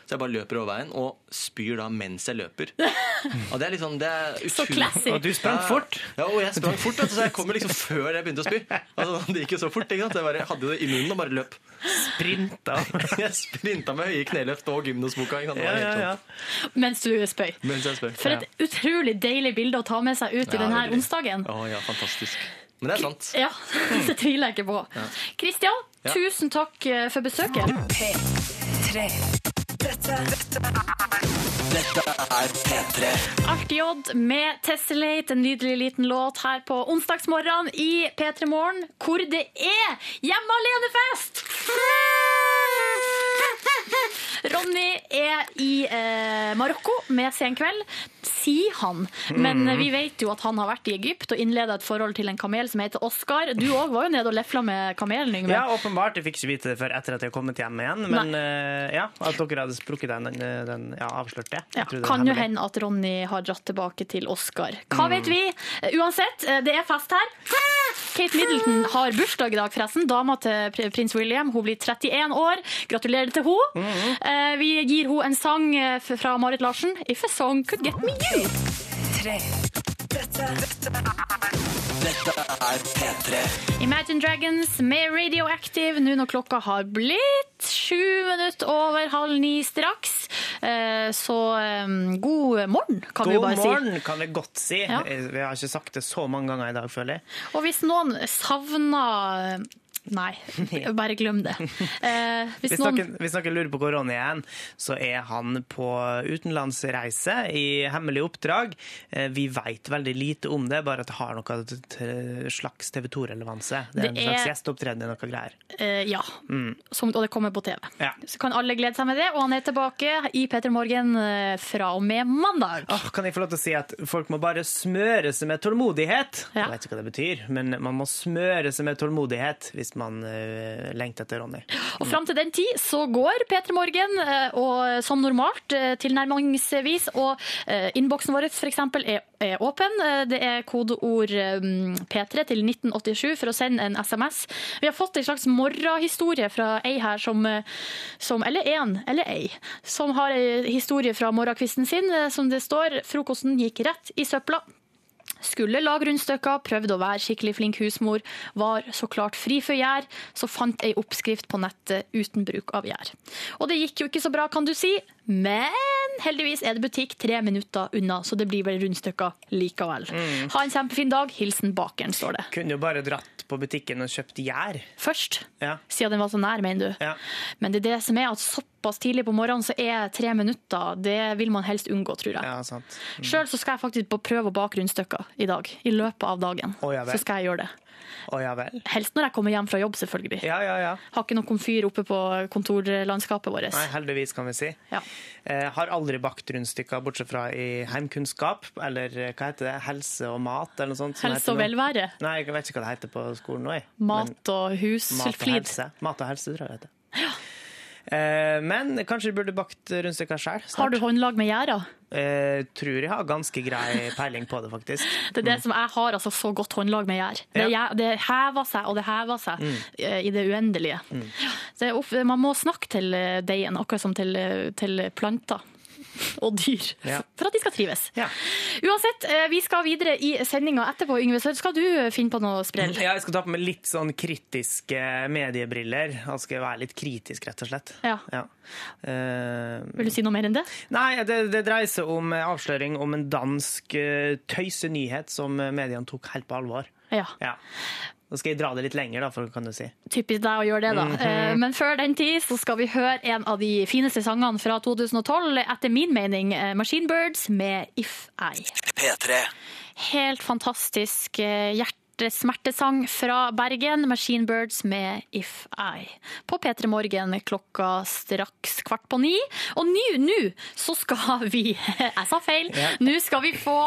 Så jeg bare løper over veien og spyr da mens jeg løper. Og det er liksom det er [laughs] Så classic. Og du sprang fort. Ja, og jeg sprang fort, så jeg kommer liksom før jeg begynte å spy. Altså, det gikk jo så fort, ikke sant? Jeg bare hadde det i munnen og bare løp. Sprinta. [laughs] Jeg sprinta med høye kneløft og? Det Ja, ja, ja. Mens du spøy. Mens jeg spør. For et utrolig deilig bilde å ta med seg ut i denne veldig. onsdagen. Å ja, fantastisk. Men det er sant. Ja, [laughs] det tviler jeg ikke på. Kristian, Ja. tusen takk eh, for besøket. P3. Dette, dette Dette er P3. Artig-Odd med Tessellate, en nydelig liten låt her på onsdagsmorgen i P3 Morgen, hvor det er hjemme alene-fest! [laughs] Ronny er i eh, Marokko med Senkveld, sier han. Men eh, vi vet jo at han har vært i Egypt og innleda et forhold til en kamel som heter Oskar. Du òg var jo nede og lefla med kamelen, Yngve. Ja, åpenbart. Jeg fikk ikke vite det før etter at jeg kom hjem igjen. Men eh, ja, at dere hadde sprukket den, den, den ja, avslørt det. Ja, det kan jo hende at Ronny har dratt tilbake til Oskar. Hva Mm. vet vi? Eh, Uansett, eh, det er fest her. [laughs] Kate Middleton har bursdag i dag, forresten. Dama til prins William. Hun blir 31 år. Gratulerer til henne. Mm. Eh, Vi gir henne en sang eh, fra Marit Larsen. If a song could get me you. tre. Dette, dette Dette er P3. Imagine Dragons med Radioactive nå når klokka har blitt sju minutter over halv ni straks. Eh, Så eh, god morgen, kan vi jo God bare si. morgen, kan vi godt si. Ja. Vi har ikke sagt det så mange ganger i dag, føler jeg. Og hvis noen savner Nei, [laughs] bare glem det. Eh, hvis Hvis noen dere, hvis dere, lurer på hvor Ronny er, så er han på utenlandsreise i hemmelig oppdrag. Eh, Vi vet veldig lite om det, bare at det har noe slags TV 2-relevanse. Det er en slags er- gjesteopptreden i noe greier. eh, Ja. Som, og det kommer på TV. Ja. Så kan alle glede seg med det. Og han er tilbake i P3 Morgen eh, fra og med mandag. Oh, kan jeg få lov til å si at folk må bare smøre seg med tålmodighet? Ja. Jeg vet ikke hva det betyr, men man må smøre seg med tålmodighet hvis man eh, lengter etter Ronny. Og fram til den tid så går P3 Morgen eh, og, som normalt eh, tilnærmingsvis. Og eh, innboksen vår eksempel er, er åpen. Eh, Det er kodeord eh, P3 til 1987 for å sende en SMS. Vi har fått en slags morgenhistorie fra ei her som, eh, som Eller én, eller ei. Som har en historie fra morgenkvisten sin, eh, som det står. Frokosten gikk rett i søpla. Skulle lage rundstykker, prøvde å være skikkelig flink husmor, var så klart fri for gjær, så fant ei oppskrift på nettet uten bruk av gjær. Og det gikk jo ikke så bra, kan du si, men heldigvis er det butikk tre minutter unna, så det blir vel rundstykker likevel. Ha en kjempefin dag. Hilsen bakeren, står det. Kunne jo bare dratt på butikken og kjøpt gjær. Først, Ja. siden den var så nær, mener du. Ja. Men det er det som er at såpass tidlig på morgenen så er tre minutter, det vil man helst unngå, tror jeg. Ja, sant. Sjøl skal jeg faktisk prøve å bake rundstykker i dag. I løpet av dagen. Oh, så skal jeg gjøre det. Å ja. Helst når jeg kommer hjem fra jobb, selvfølgelig. Ja, ja, ja. Har ikke noe komfyr oppe på kontorlandskapet vårt. Nei, heldigvis, kan vi si. Ja. Eh, har aldri bakt rundstykker, bortsett fra i heimkunnskap, eller eh, hva heter det, helse og mat, eller noe sånt. som Helse heter og velvære. Nei, jeg vet ikke hva det heter på skolen nå, jeg. Mat og Men mat og husflid. helse. Mat og helse, tror jeg det heter. Eh, men kanskje du burde bakt rundstykker sjøl? Har du håndlag med gjæra? Eh, tror jeg har ganske grei peiling på det, faktisk. [laughs] Det er det som jeg har, altså så godt håndlag med gjær. Det, Mm. Ja. det hever seg og det hever seg mm. i det uendelige. Mm. Det man må snakke til eh, deigen, akkurat som til, eh, til planter. [laughs] og dyr, Ja. for at de skal trives. Ja. Uansett, eh, vi skal videre i sendinga etterpå. Yngve, så skal du eh, finne på noe sprell? Ja, jeg skal ta på meg litt sånn kritiske mediebriller. Jeg skal være litt kritisk, rett og slett. Ja. Eh, Vil du si noe mer enn det? Nei, det, det dreier seg om avsløring om en dansk eh, tøysenyhet som mediene tok helt på alvor. Ja. Ja. Nå skal jeg dra det litt lenger, da, for, kan du si. Typisk deg å gjøre det, da. Mm -hmm. Men før den tid så skal vi høre en av de fineste sangene fra 2012, etter min mening eh, Machine Birds med If I. P3. Helt fantastisk eh, hjertesmertesang fra Bergen, Machine Birds med If I. På P3 Morgen klokka straks kvart på ni. Og nå, nå så skal vi [laughs] Jeg sa feil. Ja. Nå skal vi få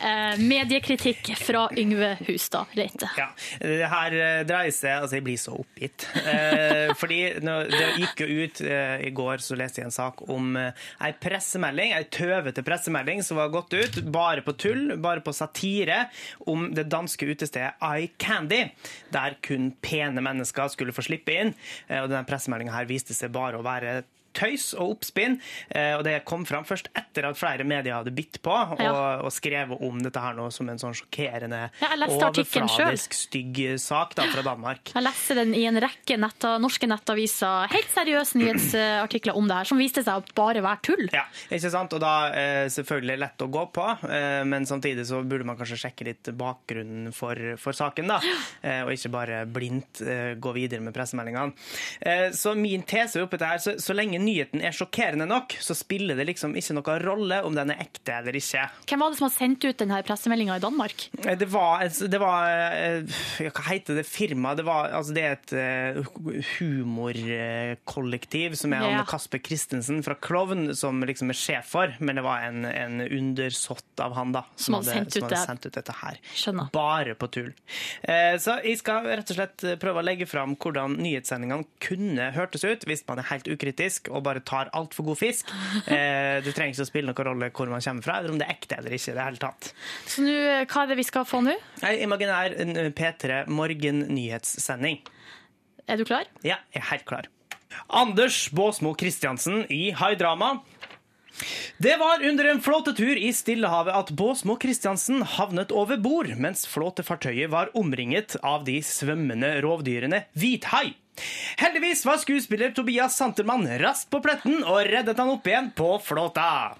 eh, mediekritikk fra Yngve Hustad Reite. Ja, det her eh, dreier seg Altså, jeg blir så oppgitt. Eh, [laughs] fordi det gikk jo ut eh, i går, så leste jeg en sak om eh, ei pressemelding, ei tøvete pressemelding som var gått ut, bare på tull, bare på satire, om det danske utestedet Eye Candy, der kun pene mennesker skulle få slippe inn. Eh, og denne pressemeldinga viste seg bare å være tøys og oppspinn, eh, og det kom fram først etter at flere medier hadde bitt på og, og skrevet om dette her nå som en sånn sjokkerende overfladisk stygg sak da, fra Danmark. Jeg leste den i en rekke netta, norske nettaviser, helt seriøse nyhetsartikler om det her, som viste seg å bare være tull. Ja, ikke sant? Og da eh, selvfølgelig lett å gå på, eh, men samtidig så burde man kanskje sjekke litt bakgrunnen for, for saken, da. Og ikke bare blindt gå videre med pressemeldingene. Så min tese oppi det her, så, så lenge nyheten er sjokkerende nok, så spiller det liksom ikke noen rolle om den er ekte eller ikke. Hvem var det som har sendt ut denne pressemeldinga i Danmark? Eh, Det var, det var eh, Hva heter det firmaet? Det, altså det er et eh, humorkollektiv som er Ja. Kasper Christensen fra Klovn som liksom er sjef for, men det var en, en undersått av han da Som hadde sendt som ut hadde sendt ut dette her. Skjønner. Bare på tull. Eh, Så jeg skal rett og slett prøve å legge fram hvordan nyhetssendingene kunne hørtes ut hvis man er helt ukritisk og bare tar altfor god fisk. [laughs] Eh, Det trenger ikke å spille noen rolle hvor man kommer fra, eller om det er ekte eller ikke. i det hele tatt. Så nå, hva er det vi skal få nå? Imaginær P3 morgennyhetssending. Er du klar? Ja, jeg er helt klar. Anders Båsmo Christiansen i Haidrama. Det var under en flåtetur i Stillehavet at Båsmo Christiansen havnet over bord, mens flåtefartøyet var omringet av de svømmende rovdyrene hvithai. Heldigvis var skuespiller Tobias Santermann raskt på pletten og reddet han opp igjen på flåta.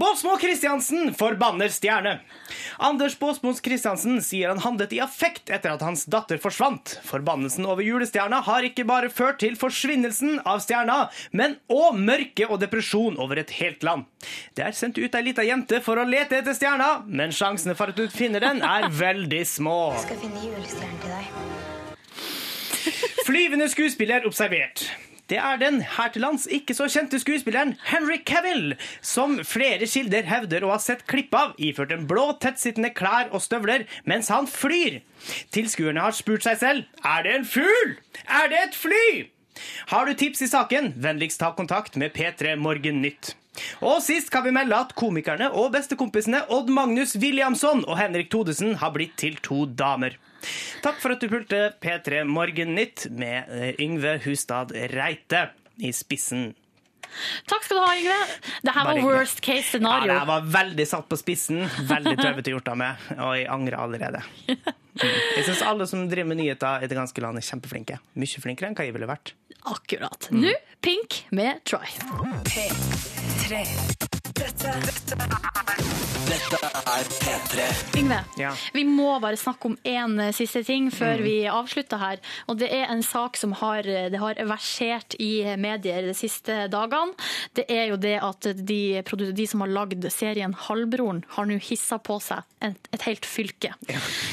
Båsmo Christiansen forbanner stjerne. Anders Båsmo Christiansen sier han handlet i affekt etter at hans datter forsvant. Forbannelsen over julestjerna har ikke bare ført til forsvinnelsen av stjerna, men òg mørke og depresjon over et helt land. Det er sendt ut ei lita jente for å lete etter stjerna, men sjansene for at du finner den, er [laughs] veldig små. Jeg skal finne julestjernen til deg. Flyvende skuespiller observert. Det er den her til lands ikke så kjente skuespilleren Henry Cavill, som flere kilder hevder å ha sett klipp av, iført en blå, tettsittende klær og støvler mens han flyr. Tilskuerne har spurt seg selv er det en fugl? Er det et fly? Har du tips i saken, vennligst ta kontakt med P3 Morgen Nytt. Og sist kan vi melde at komikerne og bestekompisene Odd Magnus Williamson og Henrik Todesen har blitt til to damer. Takk for at du pulte P3 Morgennytt med eh, Yngve Hustad Reite i spissen. Takk skal du ha, Yngve. Det her var worst case Ja, scenario. det her var veldig satt på spissen. Veldig tøvete gjort av meg, og jeg angrer allerede. [laughs] Mm. Jeg syns alle som driver med nyheter i det ganske land, er kjempeflinke. Mye flinkere enn hva jeg ville vært. Akkurat. Mm. Nå Pink med Try. P3. Dette, dette Dette er P3. Yngve, Ja. vi må bare snakke om én siste ting før Mm. vi avslutter her. Og det er en sak som har, det har versert i medier de siste dagene. Det er jo det at de, de som har lagd serien Halvbroren, har nå hissa på seg et, et helt fylke.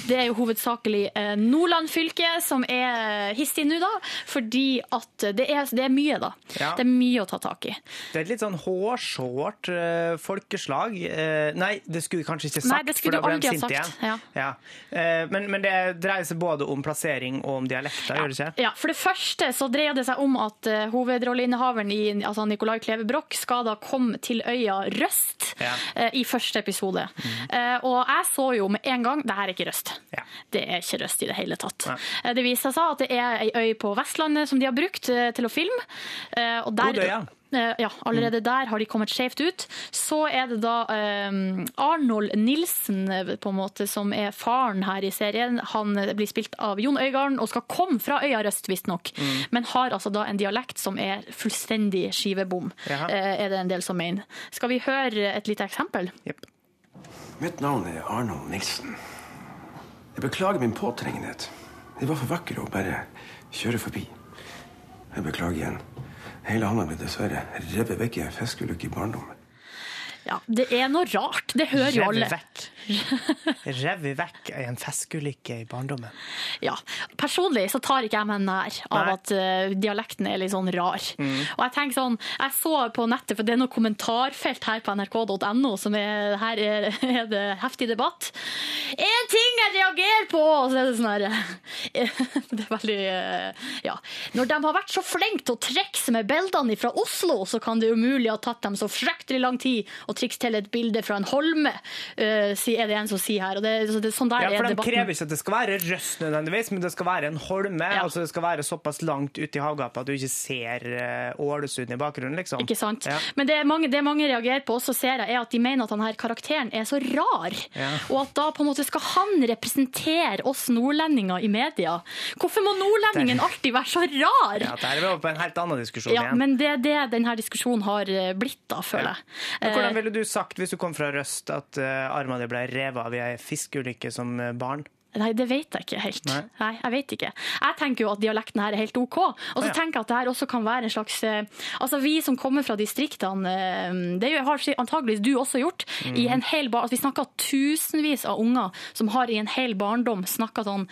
Det er jo hovedsakelig eh, Nordland fylke som er hissig nå, da. Fordi at det er, det er mye, da. Ja. Det er mye å ta tak i. Det er et litt sånn hårsårt eh, folkeslag. Eh, nei, det skulle du kanskje ikke sagt, Nei, det skulle for da du ble de aldri ha sinte sagt. igjen. Ja. Eh, men, men det dreier seg både om plassering og om dialekter, gjør det ikke? Ja, For det første så dreier det seg om at hovedrolleinnehaveren i altså Nicolai Kleve Broch skal da komme til øya Røst Ja. eh, i første episode. Eh, og jeg så jo med en gang det her er ikke Røst. Ja. Det er ikke Røst i det hele tatt. Eh, det viser seg at det er ei øy på Vestlandet som de har brukt eh, til å filme. Eh, og der. Eh, Ja, allerede der har de kommet skjevt ut. Så er det da eh, Arnold Nilsen, eh, på en måte, som er faren her i serien. Han eh, blir spilt av Jon Øigarden og skal komme fra øya Røst, visstnok. Mm. Men har altså da en dialekt som er fullstendig skivebom, Jaha. eh, er det en del som mener. Skal vi høre et lite eksempel? Mitt navn er Arnold Nilsen. Jeg beklager min påtrengenhet. De var for vakre å bare kjøre forbi. Jeg beklager igjen. Hele handa mi dessverre revet vekk i en fiskeulykke i barndommen. Ja, det er noe rart. Det hører jo alle. Revet vekk i en fiskeulykke i barndommen. Ja, Personlig så tar ikke jeg meg nær av Nei. at uh, dialekten er litt sånn rar. Mm. Og Jeg tenker sånn, jeg så på nettet, for det er noe kommentarfelt her på nrk.no, som er, her er, er det heftig debatt. En ting jeg reagerer på! Og så er det sånn her [laughs] Det er veldig eh, Ja. Når de har vært så flinke til å trikse med bildene fra Oslo, så kan det umulig ha tatt dem så fryktelig lang tid å trikse til et bilde fra en holme, uh, si- er det en som sier her. Og det, så det, sånn der Ja, for De debatten. krever ikke at det skal være røst nødvendigvis, men det skal være en holme. altså Det skal være såpass langt ute i havgapet at du ikke ser eh, Ålesund i bakgrunnen, liksom. Ikke sant? Ja. Men det mange, det mange reagerer på, også ser jeg, er at de mener at denne karakteren er så rar. Ja. Og at da på en måte skal han representere oss nordlendinger i media. Hvorfor må nordlendingen alltid være så rar? Ja, Der er vi over på en helt annen diskusjon Ja, igjen. men det er det denne diskusjonen har eh, blitt, da, føler jeg. Men Hvordan Eh, ville du sagt hvis du kom fra Røst at uh, armene dine ble revet av ei fiskeulykke som barn? Nei, det vet jeg ikke helt. Nei. Nei. jeg vet ikke. Jeg tenker jo at dialekten her er helt OK. Og så Ja. tenker jeg at det her også kan være en slags eh, Altså, vi som kommer fra distriktene, eh, det har antageligvis du også gjort. Mm. I en hel bar, altså, vi snakker tusenvis av unger som har i en hel barndom snakka sånn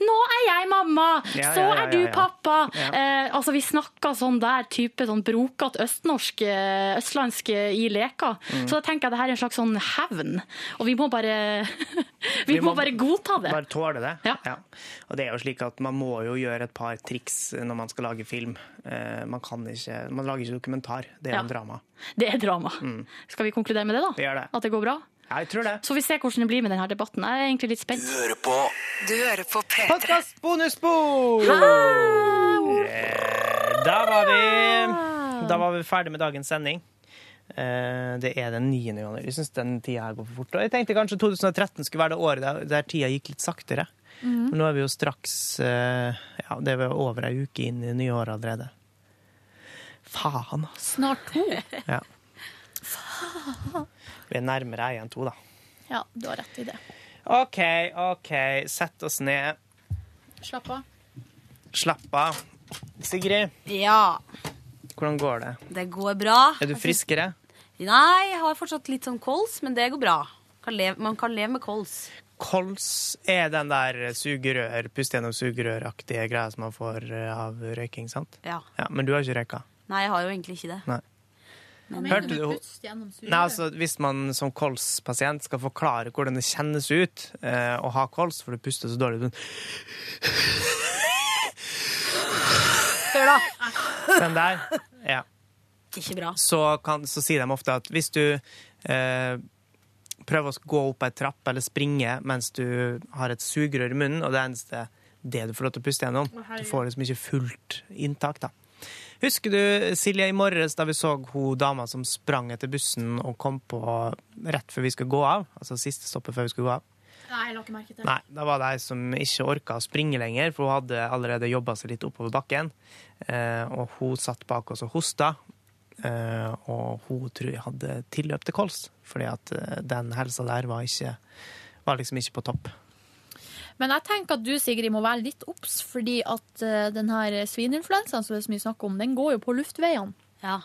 Nå er jeg mamma! Ja, Så ja, er du pappa! Eh, altså, vi snakker sånn der type sånn brokete østnorsk, eh, østlandsk i leka. Mm. Så da tenker jeg det her er en slags sånn hevn. Og vi må bare [laughs] Vi, må, bare godta det. Bare tåle det. Ja. Og det er jo slik at Man må jo gjøre et par triks når man skal lage film. Eh, Man kan ikke, man lager ikke dokumentar. Det er Ja. en drama. Det er drama. Skal vi konkludere med det, da? Vi gjør det. At det går bra? Ja, jeg tror det. Så vi ser hvordan det blir med denne debatten. Jeg er egentlig litt spent. Hører på Du hører på P3. Podkast bonusspor! Eh, Da var vi Da var vi ferdig med dagens sending. Eh, Det er den 9. januar. Jeg syns den tida her går for fort. Og jeg tenkte kanskje 2013 skulle være det året der, der tida gikk litt saktere. Mm. Men nå er vi jo straks eh, Ja, det er over ei uke inn i nye år allerede. Faen, altså. Snart to. Ja. Vi er nærmere ei enn to, da. Ja, du har rett i det. OK, OK. Sett oss ned. Slapp av. Slapp av. Sigrid, Ja, hvordan går det? det går bra. Er du friskere? Nei, jeg har fortsatt litt sånn kols, men det går bra. Kan leve, man kan leve med kols. Kols er den der sugerør, pust gjennom sugerøraktige greia som man får eh, av røyking, sant? Ja. Men du har ikke røyka? Nei, jeg har jo egentlig ikke det. Nei. Men- Hørte du Nei, altså, Hvis man som kolspasient skal forklare hvordan det kjennes ut eh, å ha kols, for du puster så dårlig sånn Hør da. Den der. Ja. Ikke bra. Så, kan, så sier de ofte at hvis du eh, prøver å gå opp ei trapp eller springe mens du har et sugerør i munnen, og det eneste det du får lov til å puste gjennom, du får liksom ikke fullt inntak, da. Husker du, Silje, i morges da vi så hun dama som sprang etter bussen og kom på rett før vi skulle gå av? Altså siste stoppet før vi skulle gå av? Nei, jeg merke til Nei, da var det ei som ikke orka å springe lenger, for hun hadde allerede jobba seg litt oppover bakken. Eh, og hun satt bak oss og hosta. Eh, og hun tror jeg hadde tilløp til kols, fordi at eh, den helsa der var, ikke, var liksom ikke på topp. Men jeg tenker at du, Sigrid, må være litt obs, fordi at denne den her svineinfluensaen som det er så mye snakk om, den går jo på luftveiene. Ja.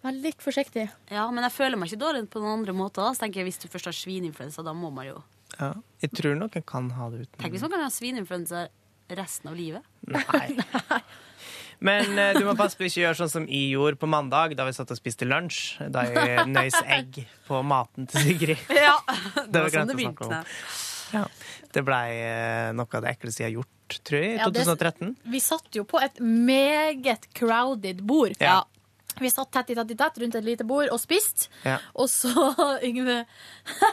Vær litt forsiktig. ja, men jeg føler meg ikke dårlig på noen andre måter. Da. Så tenker jeg Hvis du først har svininfluensa, da må man jo Ja, jeg tror noen kan ha det uten Tenk hvis man kan ha svininfluensa resten av livet. Nei. [laughs] Men eh, du må passe på å ikke gjøre sånn som jeg gjorde på mandag, da vi satt og spiste lunsj. Da jeg nøys egg på maten til Sigrid. [laughs] Ja, Det var sånn det å snakke om. begynte. Ja. Det blei eh, noe av det ekleste jeg har gjort, tror jeg, i Ja, det- 2013. Vi satt jo på et meget crowded bord. Ja. Vi satt tett i tett i tett rundt et lite bord og spiste. Ja. Og så, [laughs] Yngve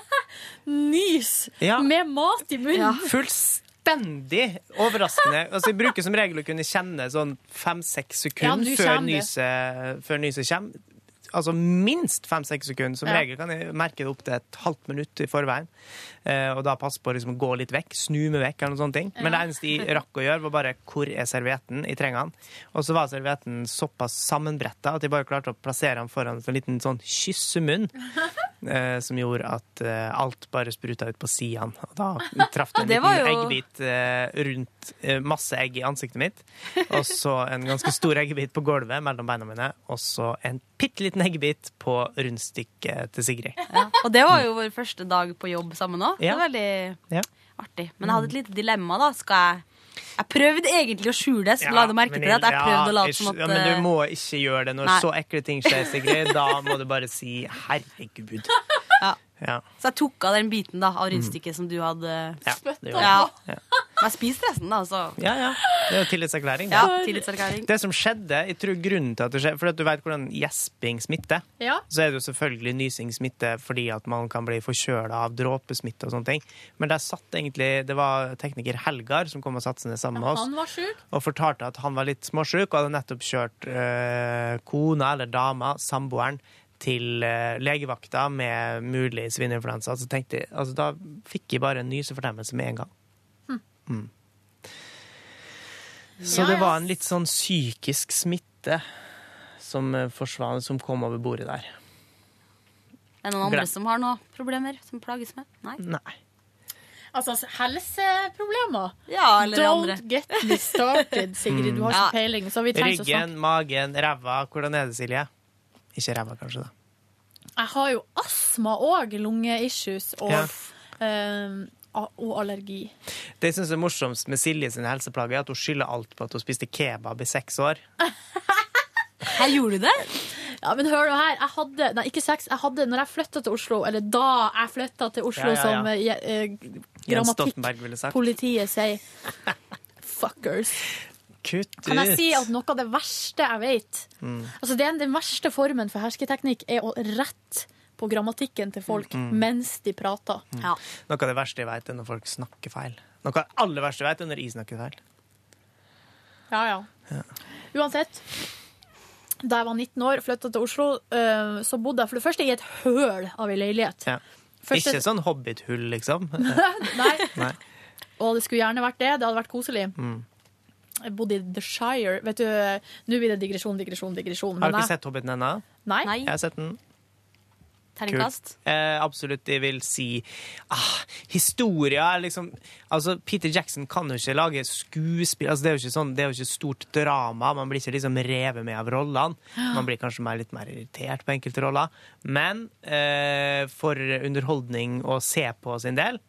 [laughs] Nys Ja. med mat i munnen. Fullstendig fullstendig overraskende. [laughs] Altså, jeg bruker som regel å kunne kjenne sånn fem-seks sekunder ja, før, nyset, før nyset kommer. Altså minst fem-seks sekunder. Som Ja. regel kan jeg merke det opp til et halvt minutt i forveien. Eh, og da passe på å liksom, gå litt vekk, snu meg vekk, eller noen sånne ting. Men det eneste jeg rakk å gjøre, var bare hvor er servietten? Jeg trenger den. Og så var servietten såpass sammenbretta at jeg bare klarte å plassere den foran en liten sånn kyssemunn. [laughs] eh, som gjorde at eh, alt bare spruta ut på sidene. Og da [laughs] traff det en Det liten jo- eggbit eh, rundt eh, masse egg i ansiktet mitt. Og så en ganske stor eggebit på gulvet mellom beina mine. Og så en bitte liten eggebit på rundstykket til Sigrid. [laughs] Ja. Og det var jo vår første dag på jobb sammen òg. Ja. Det var veldig Ja. artig. Men jeg hadde et lite dilemma, da. Skal jeg Jeg prøvde egentlig å skjule det, så la du merke til det. At jeg ja, prøvde å late som at ja, Men du eh, må ikke gjøre det når Nei. så ekle ting skjer, Sigrid. Da må du bare si 'herregud'. Ja. Så jeg tok av den biten da av rundstykket som du hadde Ja, spytta på. Ja. Men jeg spiste resten, da. Så Ja, ja. Det er jo tillitserklæring. ja, tillitserklæring. Det som skjedde, jeg tror grunnen til at det skjedde For at du vet hvordan gjesping smitter. Ja. Så er det jo selvfølgelig nysing smitte fordi at man kan bli forkjøla av dråpesmitte og sånne ting. Men der satt egentlig Det var tekniker Helgar som kom og satte seg ned sammen med oss Han var syk. og fortalte at han var litt småsjuk og hadde nettopp kjørt øh, kona eller dama, samboeren, til eh, legevakta med mulig svineinfluensa. Så tenkte jeg, altså, da fikk jeg bare en nysefortemmelse med en gang. Mm. Så Ja, det var en litt sånn psykisk smitte som eh, forsvant, som kom over bordet der. Er det noen andre Glem. som har noen problemer som plages med? Nei. Nei. Altså, helseproblemer. Ja, eller Don't andre. get me started, Sigrid. Du har [laughs] ikke peiling. Så vi trenger å. Ryggen, magen, ræva. Hvordan er det, Silje? Ikke ræva, kanskje, da. Jeg har jo astma og lungeissues og, Ja. eh, og allergi. Det jeg synes er morsomst med Silje sin helseplage, er at hun skylder alt på at hun spiste kebab i seks år. [laughs] Her gjorde du det? Ja, men hør nå her. Jeg hadde, nei, ikke sex. Jeg hadde, når jeg flytta til Oslo, eller da jeg flytta til Oslo, Ja, ja, ja. som eh, eh, grammatikkpolitiet sier [laughs] Fuckers. Kutt ut! Kan jeg si at noe av det verste jeg vet Mm. Altså det er Den verste formen for hersketeknikk er å rette på grammatikken til folk Mm. mens de prater. Ja. Noe av det verste jeg vet, er når folk snakker feil. Noe av det aller verste jeg vet, er når jeg snakker feil. Ja, ja. Uansett. Da jeg var 19 år, flytta til Oslo, eh, så bodde jeg for det første i et høl av ei leilighet. Ja. Første- Ikke sånn hobbithull, liksom. [laughs] Nei, Nei. Og det skulle gjerne vært det. Det hadde vært koselig. Mm. Jeg bodde i The Shire. Vet du, Nå blir det digresjon, digresjon, digresjon. Har du ikke jeg- sett Hobbiten ennå? Nei. Nei. Jeg har sett den. Terningkast? Eh, absolutt. Jeg vil si ah, Historia er liksom Altså, Peter Jackson kan jo ikke lage skuespill. Altså, det, er jo ikke sånn, det er jo ikke stort drama. Man blir ikke liksom revet med av rollene. Man blir kanskje mer, litt mer irritert på enkelte roller. Men eh, for underholdning å se på sin del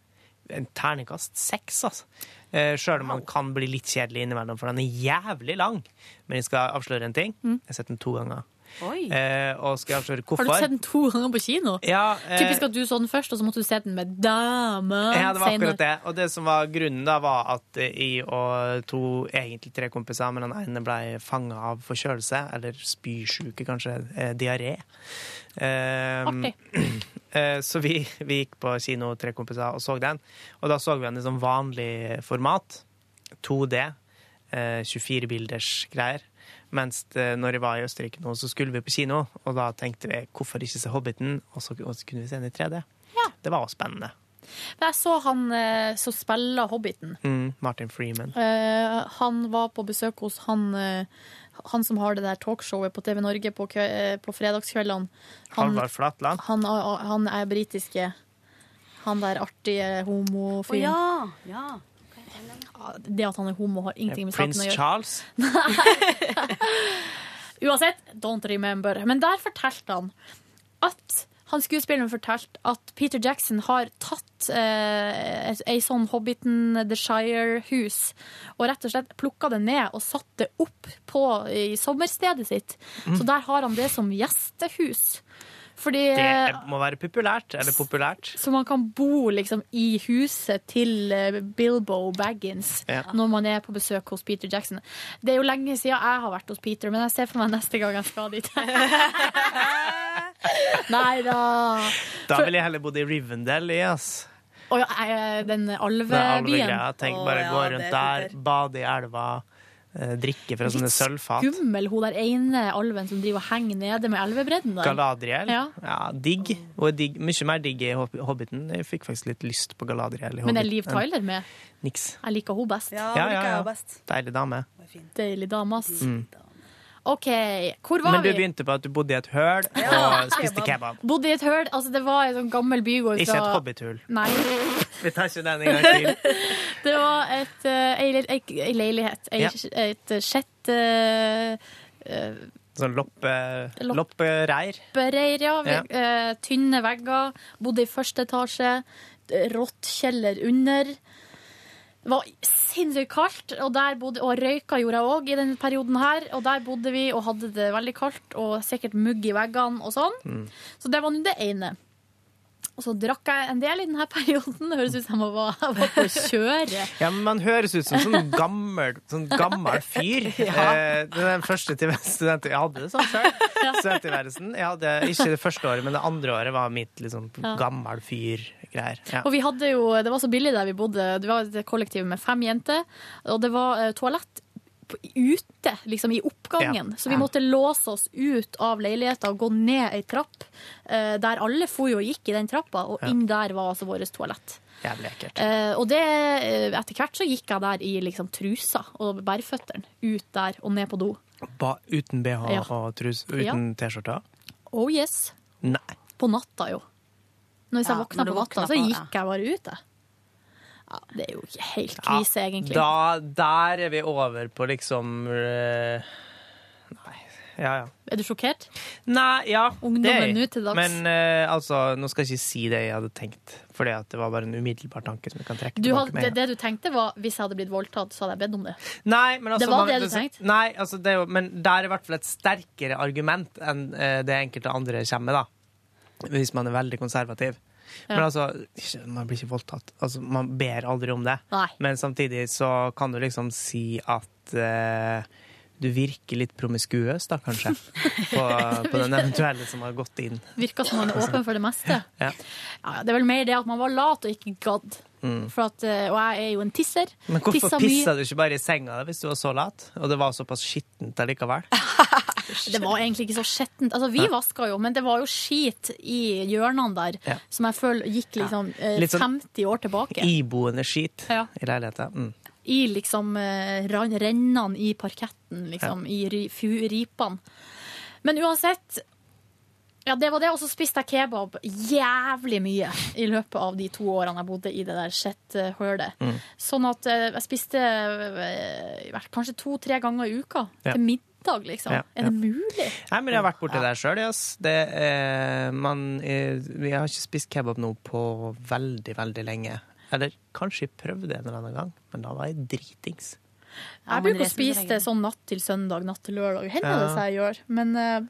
en terningkast seks, altså. Eh, Sjøl om man kan bli litt kjedelig innimellom, for den er jævlig lang. Men jeg skal avsløre en ting. Jeg har sett den to ganger. Eh, og skal avsløre hvorfor. Har du sett den to ganger på kino? Ja, eh, Typisk at du så den først, og så måtte du se den med dame Ja, det var senere. akkurat det. Og det som var grunnen, da, var at jeg og to, egentlig tre kompiser, men den ene ble fanga av forkjølelse, eller spysjuke, kanskje, eh, diaré. Artig. [clears throat] eh, så vi, vi gikk på kino, tre kompiser, og så den. Og da så vi den i sånn vanlig format. 2D. Eh, 24-bilders greier. Mens det, når jeg var i Østerrike nå, så skulle vi på kino, og da tenkte vi hvorfor ikke se Hobbiten, og så, og så kunne vi se den i 3D. Det var også spennende. Jeg så han eh, som spiller Hobbiten. Mm, Martin Freeman. Eh, han var på besøk hos han, eh, han som har det der talkshowet på TV Norge på, kø, eh, på fredagskveldene. Han, Halvard Flatland. han, han er britiske. Han der artige homofyren. Oh, ja. ja. Det at han er homo, har ingenting med saken å gjøre. Charles. [laughs] Uansett, don't remember. Men der fortalte han at han skuespilleren fortalte at Peter Jackson har tatt eh, ei sånn Hobbiten The Shire-hus og rett og slett plukka det ned og satt det opp på, i sommerstedet sitt. Så der har han det som gjestehus. Fordi Det må være populært. Eller populært. Så man kan bo liksom i huset til eh, Bilbo Baggins Ja. når man er på besøk hos Peter Jackson. Det er jo lenge siden jeg har vært hos Peter, men jeg ser for meg neste gang jeg skal dit. [laughs] Nei da. Da ville jeg heller bodd i Rivendell, yes. Å eh, den alvebyen. alvegreia. Tenk Å, bare ja, gå rundt er der, bade i elva, eh, drikke fra sånne sølvfat. Litt Skummel, hun der ene alven som driver og henger nede med elvebredden der. Galadriel. Ja. Ja, digg. Og digg. Mye mer digg i Hobbiten. Jeg fikk faktisk litt lyst på Galadriel i Hobbiten. Men er Liv Tyler med? Niks. Jeg liker hun best. Ja, hun liker jeg best. Deilig dame. Deilig dame, ass. Mm. OK, hvor var vi? Men du vi? begynte på at du bodde i et høl Ja. og spiste kebab. Bodde i et høl. Altså, det var en sånn gammel bygård Ikke et hobbithull. Nei. [laughs] Vi tar ikke den en gang til. [laughs] Det var et, uh, ei, ei, ei leilighet. Ei, Ja. Et sjett uh, Sånn loppe, loppereir? loppereir. Ja. Ja. Uh, tynne vegger. Bodde i første etasje. Rått kjeller under. Det var sinnssykt kaldt, og, der bodde, og røyka gjorde jeg òg i denne perioden her. Og der bodde vi og hadde det veldig kaldt, og sikkert mugg i veggene og sånn. Mm. Så det var nå det ene. Og så drakk jeg en del i denne perioden. Det [laughs] høres ut som jeg var, var på kjøret. [laughs] Ja, men Man høres ut som sånn gammel, sånn gammel fyr. [laughs] Ja. Eh, den første studenten Jeg hadde det sånn sjøl. Studenttilværelsen. Jeg hadde ikke det første året, men det andre året var mitt liksom gammel gammel fyr-greier. Ja. Og vi hadde jo, det var så billig der vi bodde. Det var et kollektiv med fem jenter, og det var eh, toalett ute, liksom i oppgangen. Ja. Så vi Ja. måtte låse oss ut av leiligheten og gå ned ei trapp, eh, der alle for jo og gikk i den trappa, og Ja. inn der var altså vårt toalett. Jævlig ekkelt. Eh, og det, eh, etter hvert så gikk jeg der i liksom trusa og bærføttene, ut der og ned på do. Ba, uten BH Ja. og trus, uten T-skjorte? Oh yes. Nei. På natta jo. Når jeg Ja, våkna på natta, så gikk jeg bare ut, jeg. Ja, det er jo ikke helt krise, egentlig. Da, der er vi over på liksom eh, Nei. Ja, ja. Er du sjokkert? Nei, ja. Ungdommen nå til dags. Men uh, altså, nå skal jeg ikke si det jeg hadde tenkt, for det var bare en umiddelbar tanke som jeg kan trekke hadde, med. det, det du tenkte var hvis jeg hadde blitt voldtatt, så hadde jeg bedt om det. Nei, men altså, Det var man- det du tenkte? Nei, altså, det men det er i hvert fall et sterkere argument enn uh, det enkelte andre kommer med, da. Hvis man er veldig konservativ. Men altså, man blir ikke voldtatt. Altså, man ber aldri om det. Nei. Men samtidig så kan du liksom si at uh, du virker litt promiskuøs, da, kanskje. [laughs] På, på den eventuelle som har gått inn. Virker som man er åpen for det meste. Ja. Ja, det er vel mer det at man var lat og ikke gadd. Mm. At, eh, og jeg er jo en tisser. Men hvorfor pissa du ikke bare i senga hvis du var så lat? Og det var såpass skittent allikevel? [laughs] Det var egentlig ikke så skjettent. Altså, vi vaska jo, men det var jo skit i hjørnene der Ja. som jeg føler gikk liksom eh, sånn 50 år tilbake. Iboende skit i leiligheten. Mm. I liksom eh, rennene i parketten, liksom, i ripene. Men uansett ja, det var det, og så spiste jeg kebab jævlig mye i løpet av de to årene jeg bodde i det der shit-hølet. Mm. Sånn at eh, jeg spiste eh, kanskje to-tre ganger i uka Ja. til middag, liksom. Ja, Er det mulig? Nei, men jeg har vært borti der sjøl. Yes. Det, man, vi har ikke spist kebab nå på veldig, veldig lenge. Eller kanskje jeg prøvde en eller annen gang, men da var jeg dritings. Jeg bruker å spise det sånn natt til søndag, natt til lørdag. Hender det seg jeg gjør. Men uh,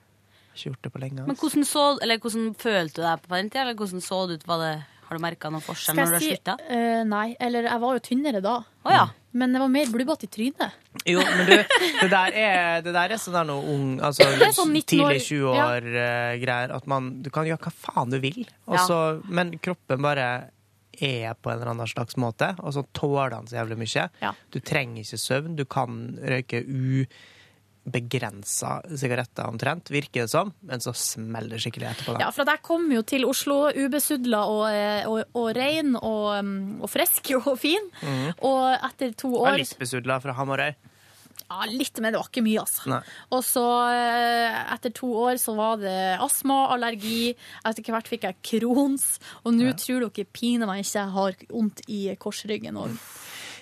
Ikke gjort det på lenge. Men hvordan, så, eller hvordan følte du deg på den tida? Eller hvordan så det ut? Var det, har du merka noen forskjell skal når du har si slutta? Uh, Nei. Eller jeg var jo tynnere da. Oh, ja. Men jeg var mer blubbete i trynet. Jo, men du, det der er, det der er sånn der noe ung, altså sånn tidlig 20-år-greier. at man, du kan gjøre hva faen du vil, Også, Ja. men kroppen bare er på en eller annen slags måte, og så tåler han så jævlig mye. Ja. Du trenger ikke søvn, du kan røyke ubegrensa sigaretter omtrent, virker det som, men så smeller det skikkelig etterpå. Da. Ja, for jeg kom jo til Oslo ubesudla og, eh, og, og rein og, um, og frisk og fin. Mm. Og etter to år år litt besudla fra Hamarøy. Ja, litt, men det var ikke mye, altså. Nei. Og så, eh, etter to år, så var det astma, allergi. Etter hvert fikk jeg Crohns. Og nå tror dere meg ikke jeg har vondt i korsryggen òg.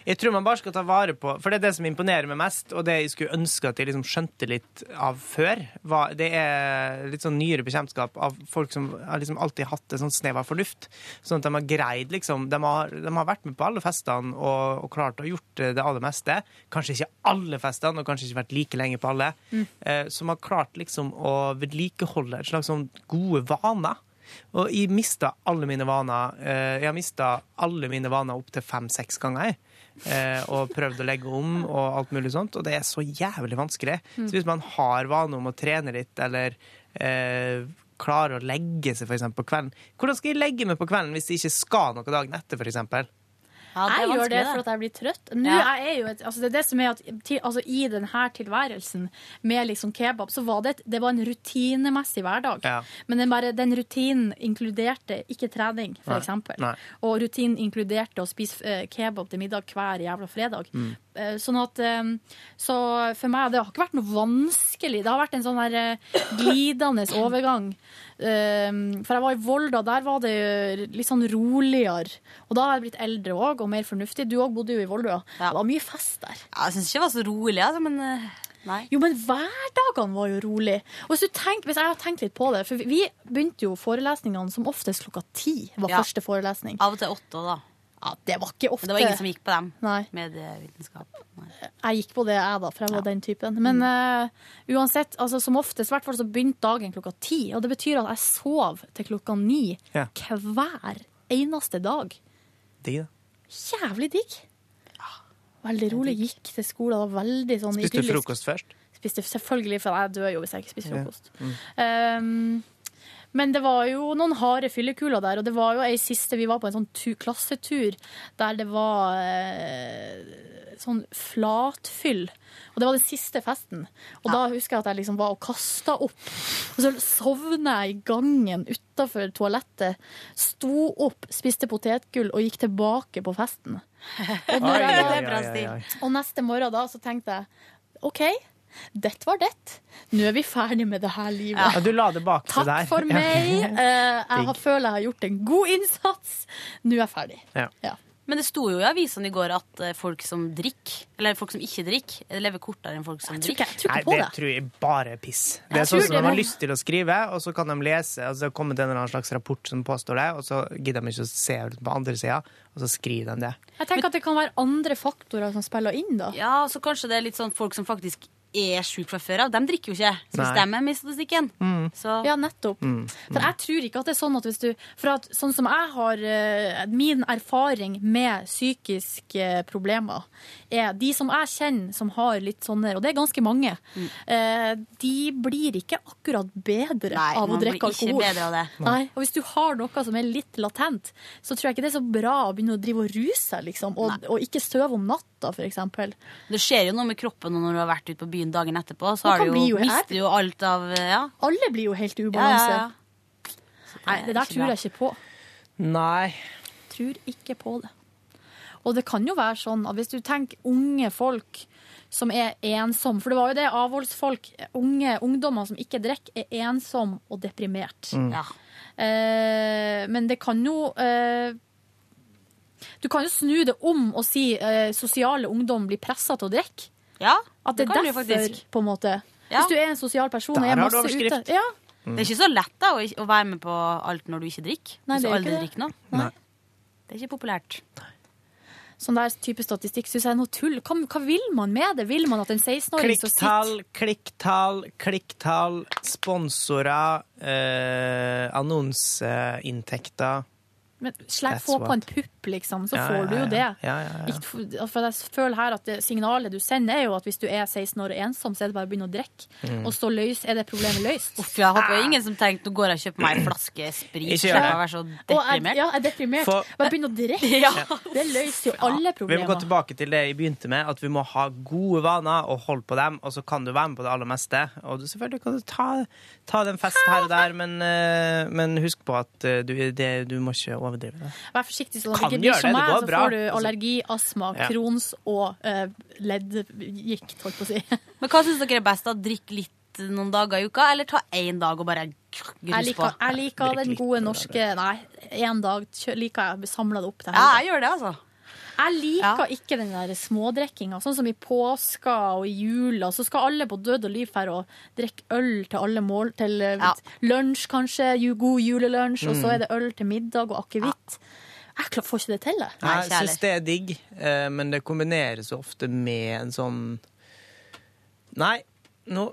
Jeg tror man bare skal ta vare på For det er det som imponerer meg mest, og det jeg skulle ønske at jeg liksom skjønte litt av før, var, det er litt sånn nyere bekjentskap av folk som har liksom alltid hatt et sånt snev av fornuft. Sånn at de har greid liksom De har, de har vært med på alle festene og, og klart å ha gjort det aller meste. Kanskje ikke alle festene, og kanskje ikke vært like lenge på alle. Eh, som har klart liksom å vedlikeholde et slags sånn gode vaner. Og jeg mista alle mine vaner. Eh, Jeg har mista alle mine vaner opptil fem-seks ganger. Eh, og prøvd å legge om og alt mulig sånt. Og det er så jævlig vanskelig. Så hvis man har vane om å trene litt, eller eh, klarer å legge seg for eksempel, på kvelden. Hvordan skal jeg legge meg på kvelden hvis jeg ikke skal noe dagen etter, eksempel? Ja, det jeg gjør det for at jeg blir trøtt. Nå Ja. jeg er jo et, altså det er det som er at til, altså I denne tilværelsen med liksom kebab, så var det, et, det var en rutinemessig hverdag. Ja. Men den, bare, den rutinen inkluderte ikke trening, eksempel. Og rutinen inkluderte å spise eh, kebab til middag hver jævla fredag. Mm. Eh, Sånn at eh, Så for meg, det har ikke vært noe vanskelig. Det har vært en sånn her eh, glidende overgang. For jeg var i Volda, der var det litt sånn roligere. Og da har jeg blitt eldre òg, og mer fornuftig. Du òg bodde jo i Volda. Det var mye fest der. Ja, jeg syns ikke det var så rolig, altså, men nei. Jo, men hverdagene var jo rolig. Og hvis, tenker, hvis jeg har tenkt litt på det For vi begynte jo forelesningene som oftest klokka ti. var Ja. første forelesning. Av og til åtte, da. Ja, Det var ikke ofte. Det var ingen som gikk på dem. Nei. Medievitenskap. Nei. Jeg gikk på det, jeg, da, for jeg var den typen. Men eh, uansett, altså, som oftest, i hvert fall så begynte dagen klokka ti. Og det betyr at jeg sov til klokka ni Ja. hver eneste dag. Digg, da. Jævlig digg. Veldig rolig. Gikk til skolen. Var veldig sånn Spiste du frokost først? Spiste selvfølgelig, for jeg dør jo hvis jeg ikke spiser Ja. frokost. Mm. Um, men det var jo noen harde fyllekuler der, og det var jo ei siste Vi var på en sånn tu klassetur der det var eh, sånn flatfyll. Og det var den siste festen. Og da husker jeg at jeg liksom var og kasta opp. Og så sovna jeg i gangen utafor toalettet. Sto opp, spiste potetgull og gikk tilbake på festen. [laughs] Og, når jeg, oi, oi, oi, oi. og neste morgen da så tenkte jeg OK, dette var det. Nå er vi ferdig med det her livet. Ja, du la det bak deg der. Takk for meg. [laughs] Eh, jeg har, føler jeg har gjort en god innsats. Nå er jeg ferdig. Ja. Ja. Men det sto jo i avisene i går at eh, folk som drikker, eller folk som ikke drikker, eh, lever kortere enn folk som tror ikke- drikker. jeg tror Nei, ikke på det det. tror jeg bare er piss. Det er sånn som de har lyst til å skrive, og så kan de lese, og så kommer det en eller annen slags rapport som påstår det, og så gidder de ikke å se på andre sida, og så skriver de det. Jeg tenker at det kan være andre faktorer som spiller inn, da. Ja, så kanskje det er litt sånn folk som faktisk er sjuke fra før av. De drikker jo ikke. Så Nei. de er med statistikken, så Ja, nettopp. Mm. For jeg tror ikke at det er sånn at hvis du For at sånn som jeg har eh, Min erfaring med psykiske problemer er de som jeg kjenner som har litt sånne, og det er ganske mange, Mm. eh, de blir ikke akkurat bedre Nei, av å man blir drikke ikke alkohol. bedre av det. Nei, og hvis du har noe som er litt latent, så tror jeg ikke det er så bra å begynne å drive og ruse seg, liksom, og, og ikke støve om natta, for eksempel. Det skjer jo noe med kroppen når du har vært ute på byen dagen etterpå. Så har du jo, jo mister jo alt av ja. Alle blir jo helt ubalanse. Ja, ja, ja. Nei, det der tror jeg ikke på. Nei. Tror ikke på det. Og det kan jo være sånn at hvis du tenker unge folk som er ensomme, for det var jo det avholdsfolk, unge ungdommer som ikke drikker, er ensomme og deprimert. Mm. Ja. Eh, men det kan jo eh, Du kan jo snu det om og si eh, sosiale ungdom blir pressa til å drikke. Ja, At det det er derfor, faktisk. på en måte. Ja. Hvis du er en sosial person og Der er har du masse ute. ja. mm. Det er ikke så lett da å, være med på alt når du ikke drikker. Nei, Hvis det du er aldri ikke det. drikker noe. Nei. Det er ikke populært. Sånn der type statistikk syns jeg er noe tull. Hva, hva vil man med det? Vil man at en 16-åring skal sitte Klikktall, klikktall, klikktall, sponsorer, eh, annonseinntekter. Men sleng, få på en pupp, liksom, så Ja, får ja, du jo ja. det. Ja, ja, ja. For- jeg føler her at det signalet du sender, er jo at hvis du er 16 år og ensom, så er det bare å begynne å drikke. Mm. Og så løs, er det problemet løst. Uff, jeg håper ingen som tenkte nå går jeg og kjøper meg en flaske sprit. Ikke gjør det. jeg være så Og jeg, deprimert. ja, jeg er deprimert. For- Bare begynne å drikke. Ja. Det løser jo alle problemer. Vi må gå tilbake til det jeg begynte med, at vi må ha gode vaner og holde på dem, og så kan du være med på det aller meste. Og du, selvfølgelig kan du ta, ta den festen her og der, men, eh, men husk på at eh, du, det, du må ikke overdrive det. Vær forsiktig så at du ikke blir gjøre som meg, så bra. får du allergi, astma, Ja. Crohns og uh, leddgikt, holdt på å si. [laughs] Men hva syns dere er best? da? Drikke litt noen dager i uka, eller ta én dag og bare grus på? liker, jeg liker den gode norske Nei, én dag liker jeg samla det opp Ja, jeg gjør det, altså. Jeg liker ikke den der smådrikkinga. Sånn som i påska og i jula. Så skal alle på død og liv her og drikke øl til alle mål. Til eh, Ja. lunsj, kanskje. God julelunsj. Og så Mm. er det øl til middag og akevitt. Jeg får ikke det til, jeg. Jeg syns det er digg, eh, men det kombineres ofte med en sånn Nei, nå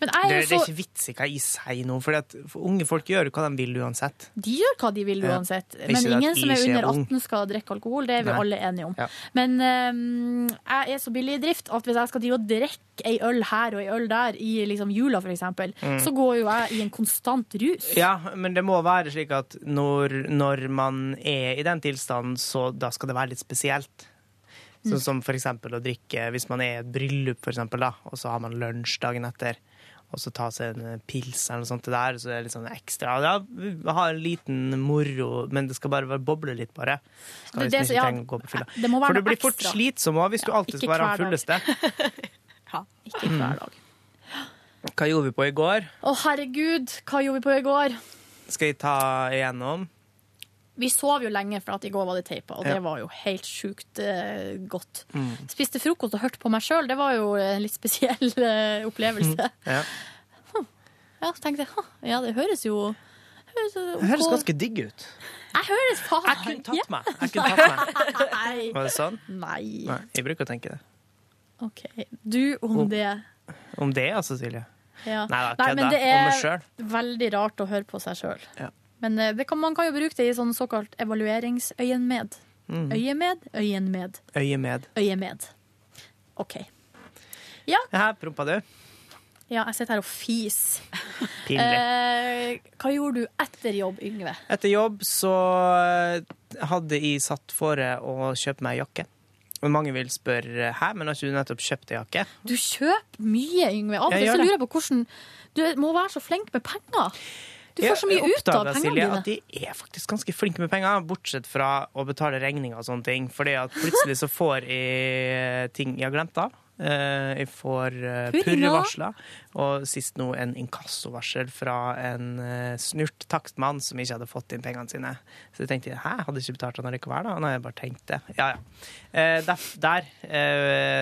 Men Det, jeg det jo er ikke vits i hva jeg sier nå, for, at, for unge folk gjør hva de vil uansett. De gjør hva de vil uansett. ja. Men ingen som er er under ung. 18 skal drikke alkohol. Det er vi Nei. alle enige om. Ja. Men um, jeg er så billig i drift at hvis jeg skal drive og drikke ei øl her og ei øl der i liksom jula, eksempel, Mm. så går jo jeg i en konstant rus. Ja, men det må være slik at når, når man er i den tilstanden, så da skal det være litt spesielt. Sånn Mm. som for eksempel å drikke hvis man er i et bryllup, for eksempel, da, og så har man lunsj dagen etter. Og så ta seg en eh, pils eller noe sånt det der, så det er litt sånn ekstra. Ja, har en liten moro, men det skal bare være boble litt, bare. Skal Det- det- liksom ikke ja, trenge å gå på fylla. det må være For du blir fort ekstra. slitsom òg hvis du alltid skal være han fulleste. [laughs] ja. Ikke hver dag. Hva gjorde vi på i går? Å, herregud, hva gjorde vi på i går? Skal jeg ta igjennom? Vi sov jo lenge, for at i går var det teipa, og Ja. det var jo helt sjukt eh, godt. Mm. Spiste frokost og hørte på meg sjøl, det var jo en litt spesiell eh, opplevelse. Ja. Ja, så tenkte jeg ja, det høres jo høres, Det høres ok». ganske digg ut. Jeg høres faen Jeg kunne tatt meg. Jeg kunne tatt meg. Nei. Var det sånn? Nei. Nei, jeg bruker å tenke det. OK. Du om Om- det. Om det, altså, Silje. Ja. Nei da, Nei, men det er veldig rart å høre på seg sjøl. Ja. Men eh, det kan, man kan jo bruke det i sånn såkalt evalueringsøyemed. Mm. Øyemed, øyenmed, Øyemed. øyemed. OK. Ja, Her prompa du. ja jeg sitter her og fis. [laughs] Pinlig. Eh, hva gjorde du etter jobb, Yngve? Etter jobb så eh, hadde jeg satt for å kjøpe meg jakke. Og mange vil spørre hæ, men har ikke du nettopp kjøpt ei jakke? Du kjøper mye, Yngve. Av og til lurer jeg på hvordan Du må være så flink med penger. Du får så mye ut av pengene Silje, dine. at de er faktisk ganske flinke med penger, bortsett fra å betale regninger og sånne ting. Fordi at plutselig så får jeg ting jeg har glemt av. Eh, Jeg får eh, purrevarsler, og sist nå en inkassovarsel fra en eh, snurt takstmann som ikke hadde fått inn pengene sine. Så jeg tenkte hæ, hadde ikke betalt han likevel, da? Nei, jeg bare tenkte. Ja, ja. Der, der,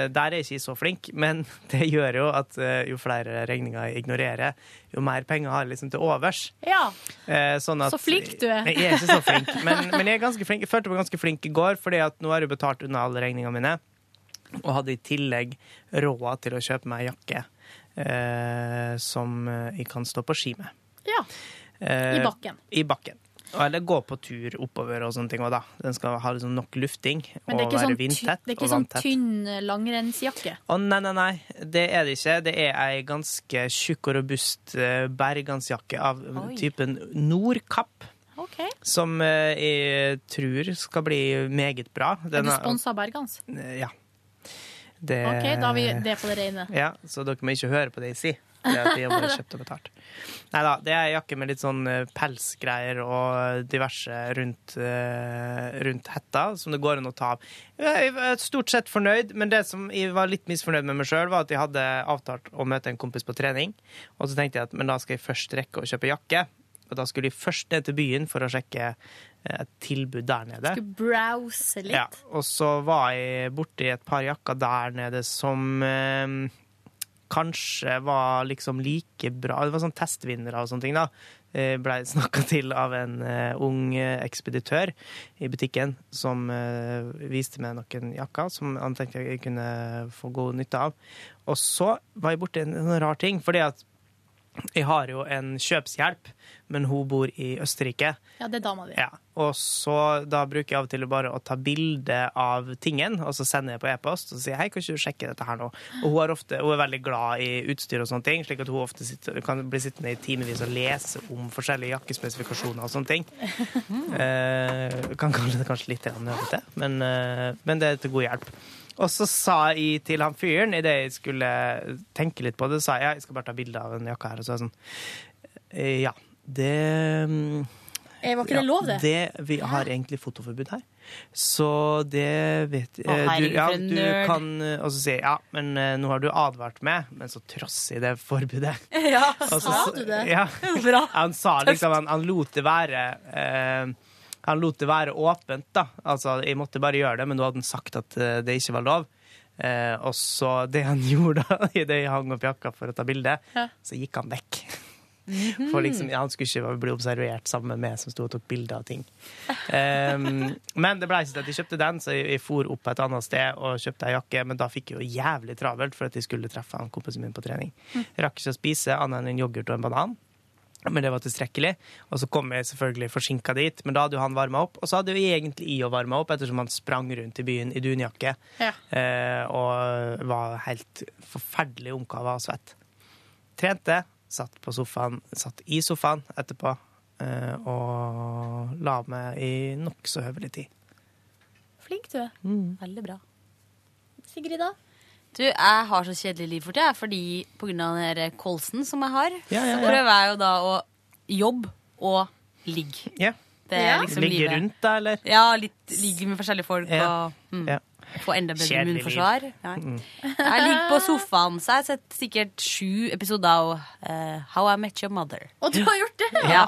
der er jeg ikke så flink, men [laughs] det gjør jo at jo flere regninger jeg ignorerer, jo mer penger har jeg liksom til overs. Ja. Sånn at, Så flink du er. Jeg er ikke så flink, men, men jeg er ganske flink. Jeg følte meg ganske flink i går, fordi at nå har jeg betalt unna alle regningene mine. Og hadde i tillegg råd til å kjøpe meg jakke eh, som jeg kan stå på ski med. Ja. Eh, I bakken. I bakken. Eller gå på tur oppover og sånne ting òg, da. Den skal ha liksom nok lufting Men og være sånn, vindtett det er ikke og sånn tynn eh, langrennsjakke. Å, nei, nei, nei. Det er det ikke. Det er ei ganske tjukk og robust eh, bergansjakke av Oi. typen Nordkapp. Okay. Som eh, jeg tror skal bli meget bra. Er du Den sponsa av Bergans? Ja. Det, OK, da har vi det på det rene. Ja, så dere må ikke høre på det jeg sier. Det at de har bare kjøpt og betalt. Nei da, det er jakke med litt sånn eh, pelsgreier og diverse rundt, eh, rundt hetta, som det går an å ta av. Jeg er stort sett fornøyd, men det som jeg var litt misfornøyd med meg sjøl, var at jeg hadde avtalt å møte en kompis på trening, og så tenkte jeg at men da skal jeg først rekke å kjøpe jakke. Og da skulle jeg først ned til byen for å sjekke et tilbud der nede. Skulle browse litt. Ja, og så var jeg borti et par jakker der nede som eh, kanskje var liksom like bra. Det var sånn testvinnere og sånne ting, da. Jeg blei snakka til av en uh, ung eh, ekspeditør i butikken som uh, viste meg noen jakker som han tenkte jeg kunne få god nytte av. Og så var jeg borti en, en rar ting, fordi at jeg har jo en kjøpshjelp, men hun bor i Østerrike. Ja, det er dama di. Ja, og så da bruker jeg av og til bare å ta bilde av tingen, og så sender jeg på e-post, og sier hei, kan ikke du sjekke dette her nå? Og hun er, ofte, hun er veldig glad i utstyr og sånne ting, slik at hun ofte sitter, kan bli sittende i timevis og lese om forskjellige jakkespesifikasjoner og sånne ting. [laughs] Eh, kan kalle det kanskje litt nødvendig, men, eh, men det er til god hjelp. Og så sa jeg til han fyren, idet jeg skulle tenke litt på det, sa jeg ja, jeg skal bare ta bilde av en jakke her. Og så sånn eh, Ja, det Jeg Eh, Var ikke det lov, det? det vi har egentlig fotoforbud her. Så det vet Å, herregud, du, ja, du kan også jeg ja, men eh, nå har du advart meg, men så trosser jeg det forbudet. [laughs] Ja, også, sa du det? Ja. [laughs] Bra. Han sa liksom Han, han lot det være eh, Han lot det være åpent, da. Altså, jeg måtte bare gjøre det, men nå hadde han sagt at eh, det ikke var lov. Eh, og så det han [laughs] gjorde da, idet jeg hang opp jakka for å ta bilde, Ja. så gikk han vekk. For liksom, ja, han skulle ikke bli observert sammen med meg som sto og tok bilder av ting. Um, men det ble ikke til at jeg kjøpte den, så jeg, jeg for opp et annet sted og kjøpte ei jakke. Men da fikk jeg jo jævlig travelt for at jeg skulle treffe han kompisen min på trening. Jeg rakk ikke å spise annet enn en yoghurt og en banan. Men det var tilstrekkelig. Og så kom jeg selvfølgelig forsinka dit, men da hadde jo han varma opp. Og så hadde jo egentlig i å varme opp, ettersom han sprang rundt i byen i dunjakke. Ja. Eh, og var helt forferdelig omkava og svett. Trente, satt på sofaen, satt i sofaen etterpå eh, og la meg i nokså høvelig tid. Flink du er. Veldig bra. Sigrid, da? Du, jeg har så kjedelig liv for tida, fordi på grunn av den der kolsen som jeg har, Ja, ja, så ja. prøver jeg jo da å jobbe og ligge. Ja. Det er Ja. liksom Ligge livet. rundt deg, eller? Ja, litt ligge med forskjellige folk Ja. og mm, Ja. få enda bedre Kjedelig immunforsvar. Nei. Jeg ligger på sofaen, så jeg har sett sikkert sju episoder av eh, How I Met Your Mother. Og du har gjort det? Ja,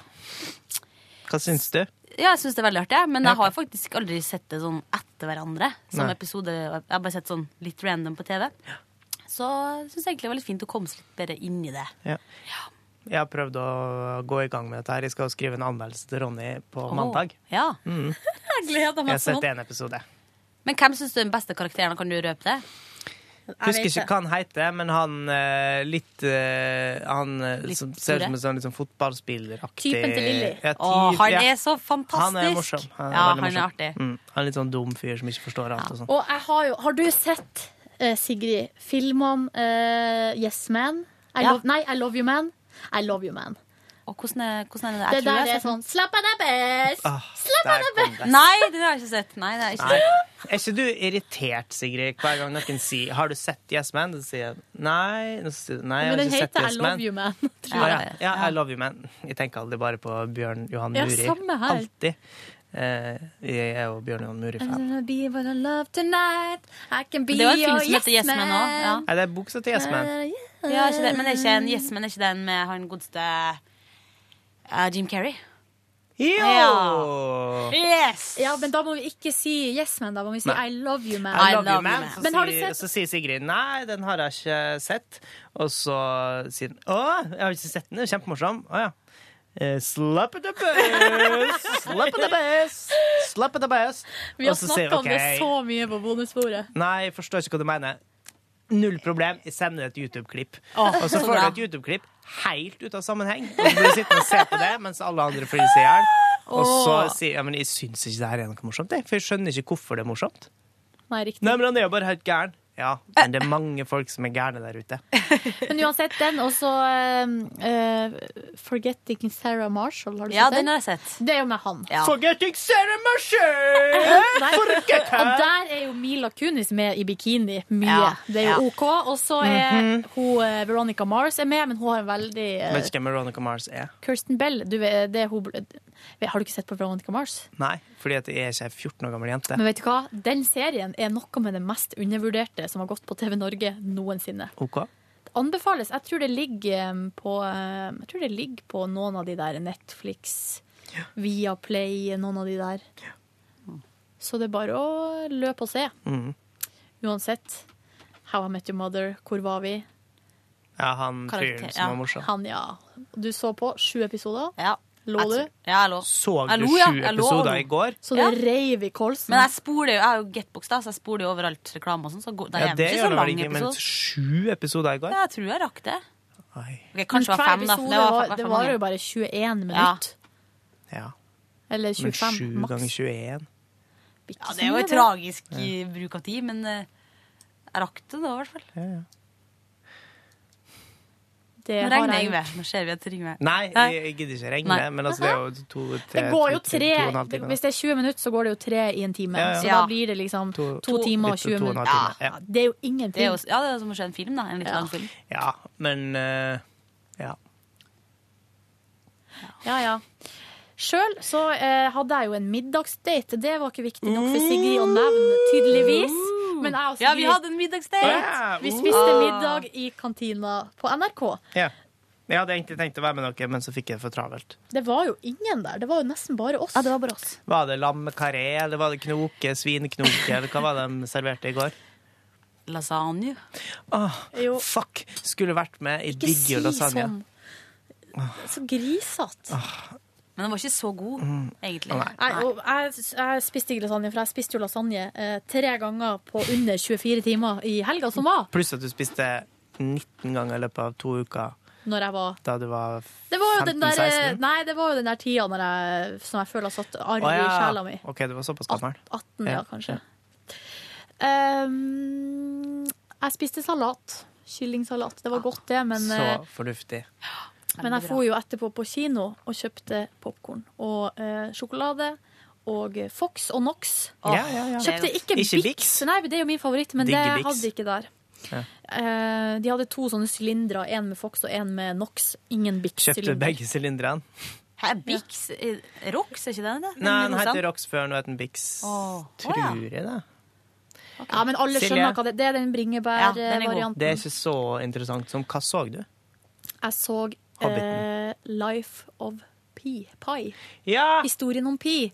Hva syns du? Ja jeg syns det er veldig artig, men jeg har faktisk aldri sett det sånn etter hverandre. Som Nei. episode, Jeg har bare sett sånn litt random på TV. Så jeg syns egentlig det var litt fint å komme seg litt bedre inn i det. Ja. Jeg har prøvd å gå i gang med dette her. Jeg skal skrive en anmeldelse til Ronny på oh, mandag. Ja. [laughs] Jeg gleder Jeg har sett én episode. Men hvem syns du er den beste karakteren? Kan du røpe det? Husker ikke hva han heter, men han eh, litt eh, Han eh, Litt som ser ut som en sånn sånn fotballspilleraktig Typen til Lilly. Ja, typ, han ja. er så fantastisk! Han er morsom. Han er ja, han er artig. Mm. Han er litt sånn dum fyr som ikke forstår alt og sånn. Og jeg har jo Har du sett, Sigrid, filmene uh, Yes Man? I Ja. love, nei, I Love You Man. I Love You Man. Og hvordan er, hvordan er det? Jeg det der jeg er sånn Slapp av deg best! Ah, der kom best! Nei, det har jeg ikke sett. Nei, det er ikke Nei. sett. Er ikke du irritert, Sigrid, hver gang noen sier 'Har du sett Yes Man?' Så sier jeg nei. nei, jeg, Men har den ikke sett heter I Yes Love Man. You Man. Ah, Tror ja. jeg. ja, I love you, man. Jeg tenker aldri bare på Bjørn Johan Ja, Muri. samme her. Alltid. Uh, jeg er jo Bjørn Johan Muri-fan. be what I love tonight. I can be Det var en film som heter Yes Man òg. ja. Nei, det er buksa til Yes Man. Ja, ikke det. Men er ikke en Yes Man er ikke den med han godeste eh, Jim Carrey? Jo! Yes! Ja, men da må vi ikke si Yes Man, da må vi si Nei. I Love You Man. I I love, you, man. Så, Men har du sier, sett- så sier Sigrid nei, den har jeg ikke sett. Og så sier hun å, jeg har ikke sett den, det er kjempemorsom. Å ja. Eh, Slap it the best, slap it the best, slap it the best. Vi har snakka om det så mye på bonusbordet. Nei, jeg forstår ikke hva du mener. Null problem, jeg sender et YouTube-klipp. Og så får du et YouTube-klipp helt ut av sammenheng. Og så blir du sittende og se på det mens alle andre flirer seg i hjel. Og så sier ja, men jeg syns ikke det her er noe morsomt, jeg, for jeg skjønner ikke hvorfor det er morsomt. Nei, riktig. Nei, men han er jo bare helt gæren. Ja, men det er mange folk som er gærne der ute. [laughs] Men uansett, den og så eh, Forgetting Sarah Marshall. Har du Ja, sett den den? har jeg sett. Det er jo med han. Ja. Forgetting Sarah Marshall! [laughs] Nei. Og der er jo Mila Kunis med i bikini mye. Ja, Det er jo ja. OK. Og så er hun eh, Veronica Mars er med, men hun har en veldig uh, Vet ikke hvem Veronica Mars er. Kirsten Bell. Du det er hun, har du ikke sett på Veronica Mars? Nei, fordi at jeg er ikke ei 14 år gammel jente. Men vet du hva? Den serien er noe med det mest undervurderte som har gått på TV Norge noensinne. OK? Det anbefales. Jeg tror det ligger på Jeg tror det ligger på noen av de der Netflix, Viaplay, noen av de der. Så det er bare å løpe og se. Mm. Uansett. How I Met Your Mother, hvor var vi? Ja, han fyren som var morsom. Han, ja. Du så på sju episoder. Ja. Lå du? Ja, jeg lå. Så du sju ja. episoder i går? Så det Ja. reiv i kolsen. Men jeg spoler jo, jeg har jo Getbox, da, så jeg spoler jo overalt reklame og sånn. Så det Ja, er det ikke gjør så lang ikke, men sju episoder i går? Ja, jeg tror jeg rakk det. Okay, Ok, kanskje det var fem, da. Det var, det var jo bare 21 Ja. minutter. Ja. Eller Men sju ganger 21 Ja, det er jo en tragisk i bruk av tid, men eh, jeg rakk det da, i hvert fall. ja, ja. Det Nå regner jeg ved Nå ser vi at det ringer. Nei, jeg, jeg gidder ikke regne, Nei. men altså, det er jo to, tre, Det går jo tre to, to, to. Hvis det er 20 minutter, så går det jo tre i en time. Ja, ja. Så Ja. da blir det liksom to, To- timer og 20 to og en halv minutter. ja. Ja, det er jo Det er ingenting. jo, ja, det er som å se en film, da. En litt Ja. lang film. Ja, men uh, ja. Ja, ja. Sjøl så eh, hadde jeg jo en middagsdate. Det var ikke viktig nok for Sigrid å nevne, tydeligvis. Men jeg og Ja, vi hadde en middagsdate! Ja, vi spiste middag i kantina på NRK. ja. Jeg hadde egentlig tenkt å være med dere, men så fikk jeg det for travelt. Det var jo ingen der. Det var jo nesten bare oss. Ja, det var bare oss. Var det lammekaré, eller var det knoke, svineknoke, eller hva var det de serverte i går? Lasagne. Åh, Jo. fuck! Skulle vært med. i Ikke si lasagne. sånn. så grisete. Men den var ikke så god, egentlig. Nei, og jeg, jeg spiste ikke lasagne, for jeg spiste jo lasagne eh, tre ganger på under 24 timer i helga som var. Pluss at du spiste 19 ganger i løpet av to uker Når jeg var da du var det var, jo den der, 15-16. nei, det var jo den der tida når jeg, som jeg føler har satt arr Å, i sjela mi. OK, det var såpass gammel. 18, ja, Ja. kanskje. Um, jeg spiste salat. Kyllingsalat. Det var godt, det, men, Så eh, fornuftig. Men jeg dro jo etterpå på kino og kjøpte popkorn og eh, sjokolade. Og Fox og Nox. Ja, ja, ja. Kjøpte ikke, Ikke Bix. Nei, det er jo min favoritt, men Digger det Bix. hadde de ikke der. Ja. Eh, de hadde to sånne sylindere, én med Fox og én med Nox. Ingen Kjøpte Bix-sylinder. begge sylinderne? Hæ, Bix? eh, Rox, er ikke det det? Nei, den heter? Rox før, nå heter den Bix. Oh. Tror ja. jeg det. Ja, men alle Silje? skjønner hva det er. Det er den Ja, den er Det er ikke så interessant som Hva så du? Jeg så eh, Life of Pi. Pi. Ja! Historien om Pi.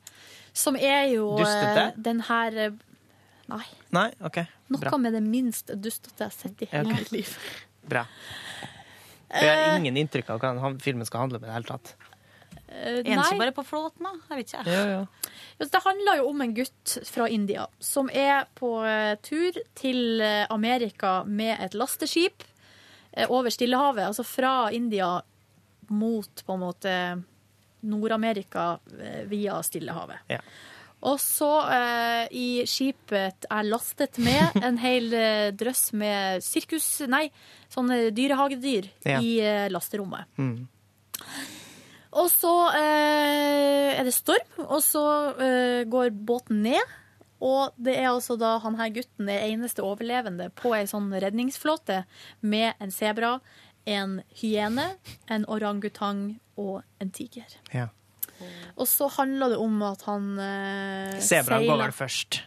Som er jo eh, Dustete? den her eh, Nei. Nei? Okay. Noe Bra. med det minst dustete jeg har sett i hele okay. mitt liv. Bra. Jeg Eh. har ingen inntrykk av hva filmen skal handle om i det hele tatt. Uh, som bare på flåten, da? Jeg vet ikke. Ja, ja. Det handler jo om en gutt fra India som er på eh, tur til eh, Amerika med et lasteskip eh, over Stillehavet. Altså fra India mot på en måte Nord-Amerika eh, via Stillehavet. Ja. Og så eh, i skipet er lastet med [laughs] en hel eh, drøss med sirkus... Nei, sånne dyrehagedyr Ja. i eh, lasterommet. Mm. Og så eh, er det storm, og så eh, går båten ned. Og det er altså da han her gutten er eneste overlevende på ei sånn redningsflåte med en sebra, en hyene, en orangutang og en tiger. ja. Og så handler det om at han uh, Sebraen går vel først.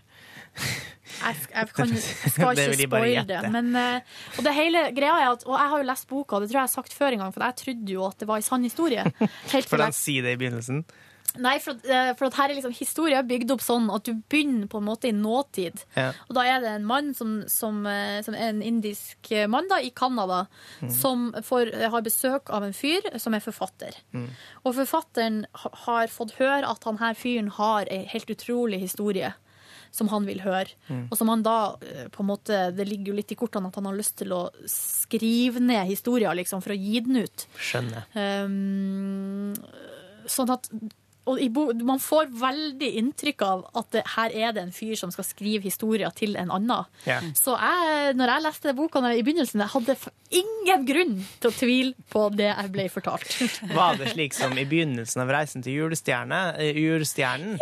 Jeg, jeg, kan, [laughs] jeg skal ikke bare spoile det. Men, eh, og det hele greia er at, og jeg har jo lest boka, det tror jeg jeg har sagt før en gang, for jeg trodde jo at det var en sann historie. [laughs] Helt For den sier det i begynnelsen. Nei, for, eh, for at her er liksom historie er bygd opp sånn at du begynner på en måte i nåtid. Ja. Og da er det en mann som, som, eh, som er en indisk mann da, i Canada, mm. som får, eh, har besøk av en fyr som er forfatter. Mm. Og forfatteren har fått høre at han her fyren har ei helt utrolig historie som han vil høre. Mm. Og som han da på en måte, Det ligger jo litt i kortene at han har lyst til å skrive ned historier liksom, for å gi den ut. Skjønner. Um, sånn at og Man får veldig inntrykk av at det, her er det en fyr som skal skrive historier til en annen. Yeah. Så jeg, når jeg leste boka i begynnelsen, jeg hadde ingen grunn til å tvile på det jeg ble fortalt. [laughs] Var det slik som i begynnelsen av Reisen til eh, julestjernen,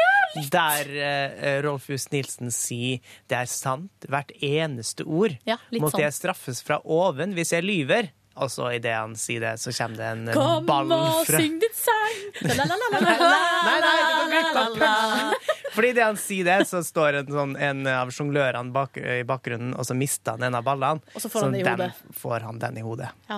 der uh, Rolf Just Nilsen sier 'det er sant, hvert eneste ord', Ja, måtte sånn. jeg straffes fra oven hvis jeg lyver. Og så idet han sier det, så kommer det en Kom ball og syng ditt sang! [laughs] La, la, la, la, la, la, Nei, nei, la, la, glipp av la, la. Fordi det han sier det, så står en, sånn, en av sjonglørene bak, i bakgrunnen, og så mister han en av ballene. Og så får han den i den, hodet. får han den i hodet. Ja.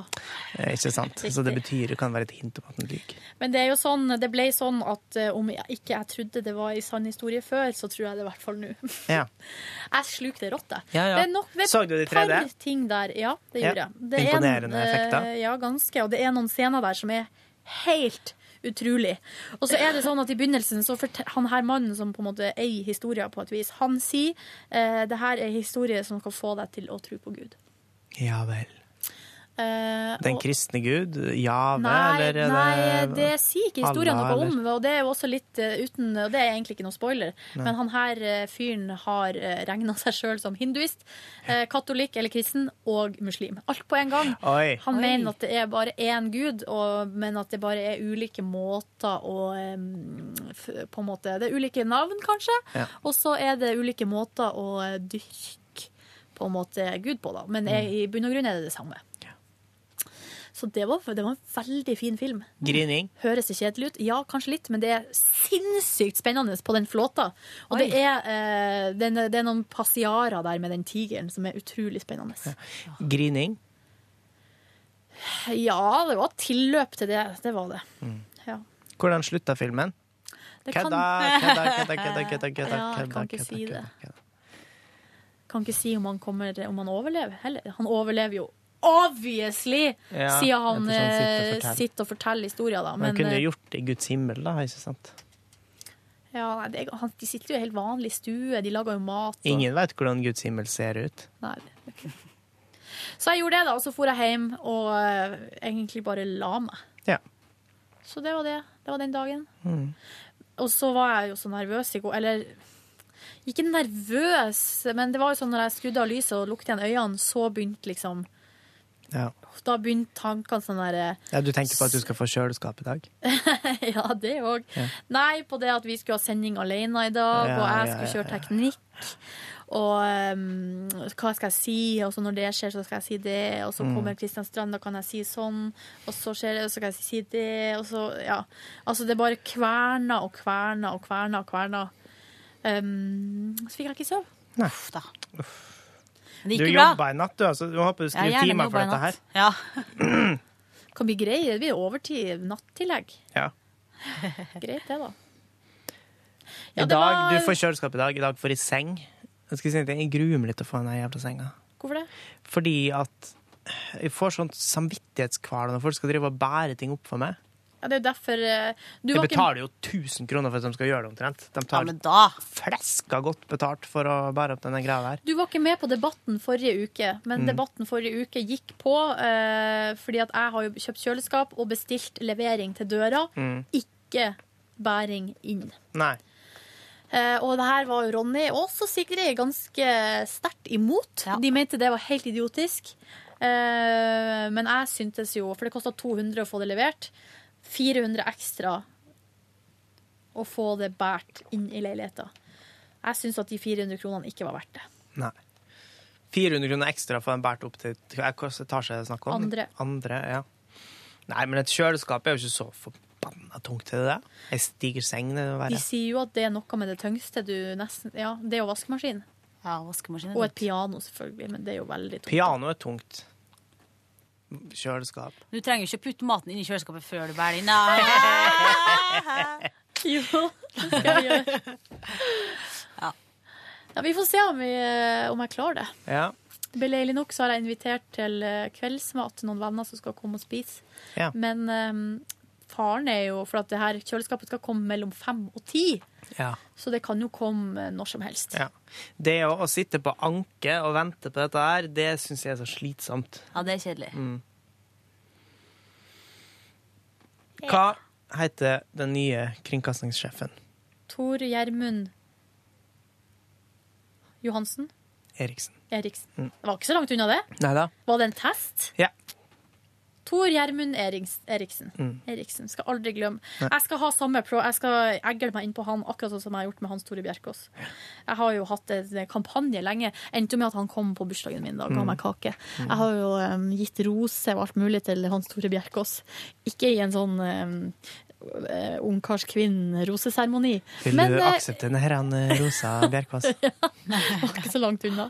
Eh, Ikke sant? Så det Riktig. betyr, det kan være et hint om at han lyver. Men det er jo sånn, det ble sånn at eh, om jeg ikke jeg trodde det var i sann historie før, så tror jeg det i hvert fall nå. Ja. [laughs] Jeg slukte rått, jeg. Ja, ja. Det er nok, er Så du de par 3D? ting der. Ja, det gjorde jeg. Det er Imponerende en, eh, effekter. Ja, ganske. Og det er noen scener der som er helt utrolig. Og så er det sånn at i begynnelsen så forteller han her mannen som på en måte eier historien på et vis, han sier eh, det her er historie som kan få deg til å tro på Gud. Ja vel. Eh, Den kristne gud? Jave, Nei, eller er nei, det sier ikke historien Allah, noe om. Og det er jo også litt uh, uten Og det er egentlig ikke noe spoiler, Nei. men han her uh, fyren har uh, regna seg sjøl som hinduist, eh, katolikk eller kristen og muslim. Alt på en gang. Oi. Han Oi. mener at det er bare én gud, og, men at det bare er ulike måter å um, f, På en måte Det er ulike navn, kanskje, Ja. og så er det ulike måter å eh, dyrke på en måte Gud på, da. Men Mm. er, i bunn og grunn er det det samme. Så det var, det var en veldig fin film. Grining? Høres det kjedelig ut? Ja, kanskje litt, men det er sinnssykt spennende på den flåta. Og det er, eh, det, det er noen passiarer der med den tigeren som er utrolig spennende. Grining? Ja, det var tilløp til det. Det var det. Mm. Ja. Hvordan slutta filmen? Kødda, kødda, kødda, kødda, [laughs] kødda, kødda, Ja, jeg kan ikke si det. Kan ikke si om han, kommer, om han overlever heller. Han overlever jo obviously, Ja, siden han han sitter og eh, sitter og forteller historier, da. Men, Men, kunne eh, jo gjort det i Guds himmel, da, ikke sant? ja, nei, det, han, de sitter jo i helt vanlig stue, de lager jo mat. Og, Ingen vet hvordan Guds himmel ser ut. Nei, okay. Så jeg gjorde det, da, og så for jeg hjem og uh, egentlig bare la meg. Ja. Så det var det. Det var den dagen. Mm. Og så var jeg jo så nervøs i går. Eller ikke nervøs, men det var jo sånn når jeg skrudde av lyset og lukket igjen øynene, så begynte liksom Ja. Da begynte tankene sånn derre ja, Du tenker på at du skal få kjøleskap i dag? [laughs] Ja, det òg. Ja. Nei, på det at vi skulle ha sending alene i dag, Ja, og jeg skulle kjøre teknikk. Og um, hva skal jeg si? Og så når det skjer, så skal jeg si det. Og så Mm. kommer Kristian Strand, da kan jeg si sånn. Og så skjer det, og så kan jeg si det. Og så, ja. Altså, det er bare kverna og kverna og kverna og kverna. Um, så fikk jeg ikke sove. Nei. Uff da. Du jobba i natt, du. altså. Du håper du Ja, skriver gjerne timer for dette her. Ja. [clears throat] Kan bli grei. Det blir overtid. Nattillegg. Ja. [laughs] Greit, det, da. Ja, I dag, var- Du får kjøleskap i dag. I dag får jeg seng. Jeg, skal si en jeg gruer meg litt til å få den jævla senga. Hvorfor det? Fordi at jeg får sånn samvittighetskvaler når folk skal drive og bære ting opp for meg. Ja, det er jo derfor eh, du De var ikke- betaler jo 1000 kroner for at de skal gjøre det omtrent. De tar men da. fleska godt betalt for å bære opp denne greia der. Du var ikke med på debatten forrige uke, men Mm. debatten forrige uke gikk på eh, fordi at jeg har jo kjøpt kjøleskap og bestilt levering til døra, Mm. ikke bæring inn. Nei. Eh, og det her var jo Ronny og også Sigrid ganske sterkt imot. De mente det var helt idiotisk. Eh, men jeg syntes jo, for det kosta 200 å få det levert, 400 ekstra å få det båret inn i leiligheta. Jeg syns at de 400 kronene ikke var verdt det. Nei. 400 kroner ekstra for en båret opp til Hvilken etasje er det snakk om? Andre. Andre, ja. Nei, men et kjøleskap er jo ikke så forbanna tungt til det. Ei stiger seng, det være. De sier jo at det er noe med det tyngste du nesten Ja, det er jo vaskemaskin. Ja, vaskemaskin Og et piano, selvfølgelig, men det er jo veldig tungt. Piano er tungt. Kjøleskap. Du trenger jo ikke putte maten inn i kjøleskapet før du bærer den. [laughs] Jo, det skal jeg gjøre. Ja. Ja, vi får se om, vi, eh, om jeg klarer det. Ja. Beleilig nok så har jeg invitert til eh, kveldsmat til noen venner som skal komme og spise. Ja. Men um, faren er jo For at det her kjøleskapet skal komme mellom fem og ti. Ja. Så det kan jo komme når som helst. ja. Det å, å sitte på anke og vente på dette her, det syns jeg er så slitsomt. Ja, det er kjedelig. Mm. Hva heter den nye kringkastingssjefen? Tor Gjermund Johansen? Eriksen. Eriksen. Mm. Det var ikke så langt unna det. Neida. Var det en test? Ja. Tor Gjermund Eriksen. Mm. Eriksen. Skal aldri glemme. Nei. Jeg skal ha samme pro Jeg skal egle meg inn på han akkurat sånn som jeg har gjort med Hans Tore Bjerkås. Jeg har jo hatt en kampanje lenge. Endte med at han kom på bursdagen min og ga Mm. meg kake. Mm. Jeg har jo um, gitt roser og alt mulig til Hans Tore Bjerkås. Ikke i en sånn um, ungkarskvinn-roseseremoni. Vil du eh, akseptere denne her, Rosa Bjerkås? [laughs] det var ikke så langt unna.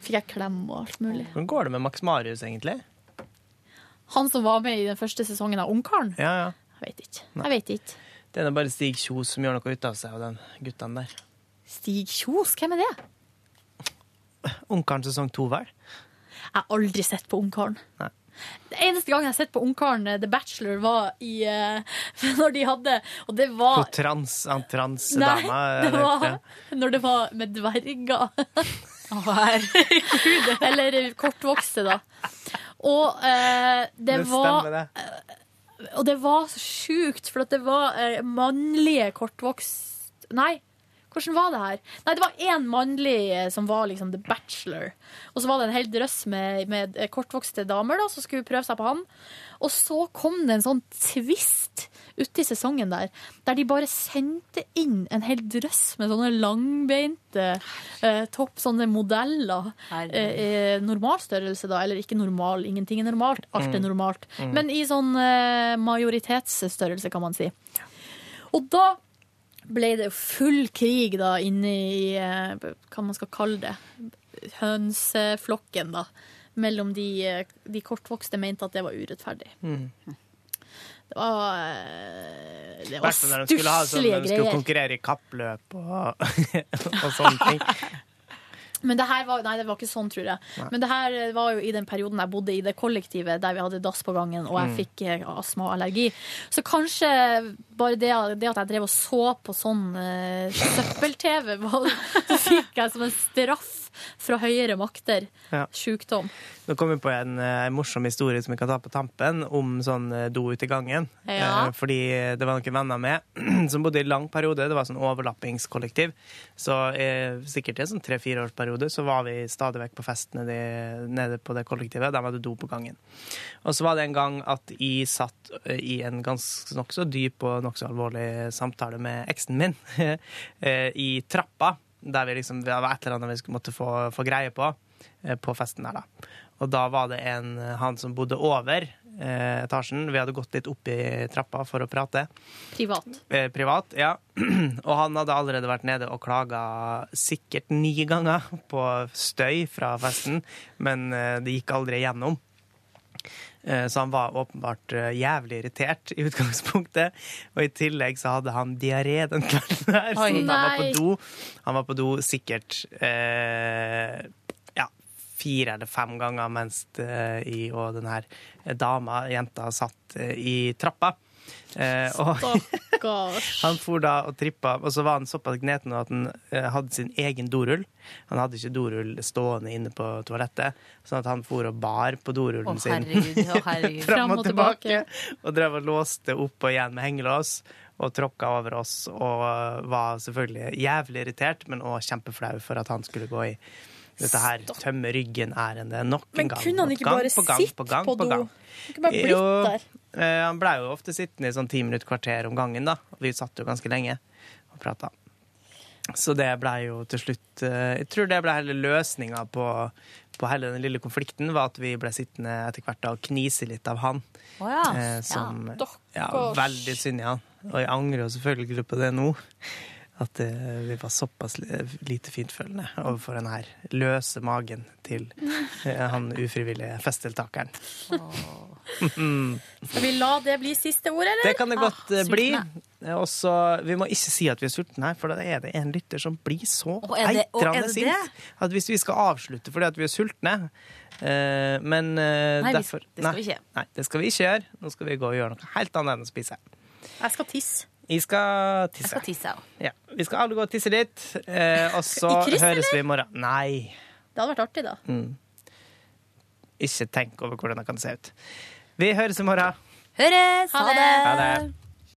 Fikk jeg klem og alt mulig. Hvordan går det med Max Marius, egentlig? Han som var med i den første sesongen av Ungkaren? Ja, ja. Jeg vet ikke. Nei. Jeg vet ikke. Det er da bare Stig Kjos som gjør noe ut av seg, og den guttene der. Stig Kjos, hvem er det? [laughs] Ungkaren sesong to, vel? Jeg har aldri sett på Ungkaren. Nei. Det eneste gang jeg har sett på Ungkaren, eh, The Bachelor, var i uh, [laughs] Når de hadde Og det var På trans, han Nei, det var ja. når det var med dverger. [laughs] herregud. [laughs] Eller kortvokste, da. Og eh, det, Det var det. Og det var så sjukt, for at det var eh, mannlige kortvokst... Nei, hvordan var det her? Nei, det var én mannlig eh, som var liksom The Bachelor. Og så var det en hel drøss med, med eh, kortvokste damer da, som skulle prøve seg på han. Og så kom det en sånn twist ute i sesongen der, der de bare sendte inn en hel drøss med sånne langbeinte eh, topp, sånne modeller. Eh, normalstørrelse, da. Eller ikke normal, ingenting er normalt. Alt er Mm. normalt. Mm. Men i sånn eh, majoritetsstørrelse, kan man si. Og da ble det full krig da inne i eh, hva man skal kalle det, hønseflokken, da. Mellom de, eh, de kortvokste mente at det var urettferdig. Mm. Det var, eh, det var fall når de skulle, sånn, stusslige når de skulle konkurrere i kappløp og, [laughs] og sånne ting. Men det her var, nei, det var ikke sånn, tror jeg. Nei. Men det her var jo i den perioden jeg bodde i det kollektivet der vi hadde dass på gangen, og jeg Mm. fikk eh, astma og allergi. Så kanskje bare det, det at jeg drev og så på sånn uh, søppel-TV, [laughs] så fikk jeg som en straff fra høyere makter Ja. sjukdom. Nå kom vi på en, eh, en morsom historie som vi kan ta på tampen, om sånn eh, do ute i gangen. Ja. Eh, Fordi det var noen venner med [clears throat] som bodde i lang periode. Det var sånn overlappingskollektiv. Så eh, sikkert i en sånn tre-fire-årsperiode så var vi stadig vekk på fest nede, nede på det kollektivet. Der var det do på gangen. Og så var det en gang at jeg satt eh, i en ganske nokså dyp og nokså alvorlig samtale med eksen min [laughs] i trappa. Der vi liksom, det var et eller annet vi skulle måtte få, få greie på eh, på festen der, da. Og da var det en, han som bodde over eh, etasjen. Vi hadde gått litt opp i trappa for å prate. Privat. Eh, privat, ja. [clears throat] Og han hadde allerede vært nede og klaga sikkert ni ganger på støy fra festen, men eh, det gikk aldri igjennom. Eh, Så han var åpenbart eh, jævlig irritert i utgangspunktet. Og i tillegg så hadde han diaré den kvelden her, så han var på do. Han var på do sikkert eh, ja, fire eller fem ganger mens de, og den her dama, jenta, satt eh, i trappa. Eh, Stakkars. [laughs] han for da og trippa, og så var han såpass gneten at han eh, hadde sin egen dorull. Han hadde ikke dorull stående inne på toalettet, sånn at han for og bar på dorullen Å, sin herregud, å, [laughs] herregud. fram og tilbake. Og drev og låste opp og igjen med hengelås. Og tråkka over oss og var selvfølgelig jævlig irritert, men òg kjempeflau for at han skulle gå i dette her tømme ryggen ærende nok en Men gang. kunne han ikke gang bare på gang, sitte på, gang, på do? gang. Han kunne bare blitt Jo, der. eh, han blei jo ofte sittende i sånn ti minutter, kvarter om gangen, da. Vi satt jo ganske lenge og prata. Så det blei jo til slutt eh, Jeg tror det ble hele løsninga på, på hele den lille konflikten, var at vi ble sittende etter hvert da og knise litt av han. Oh ja. Som, Ja. ja, veldig synd i han. Og jeg angrer jo selvfølgelig på det nå. At det, vi var såpass lite fintfølende overfor den her løse magen til eh, han ufrivillige festdeltakeren. Skal vi la det bli siste ord, eller? Det kan det godt ah, bli. Eh, Og så, Vi må ikke si at vi er sultne her, for da er det en lytter som blir så det- eitrende sint at hvis vi skal avslutte fordi at vi er sultne uh, Men uh, Nei, vi- derfor det skal nei, vi ikke. Nei, det skal vi ikke gjøre. Nå skal vi gå og gjøre noe helt annet enn å spise. Jeg skal tisse. Jeg skal tisse. Jeg skal tisse, Ja. Vi skal alle gå og tisse litt, eh, og så [laughs] kryss, høres eller? vi i morgen. Nei. Det hadde vært artig, da. Mm. Ikke tenk over hvordan det kan se ut. Vi høres i morgen. Høres! Ha det! Ha det.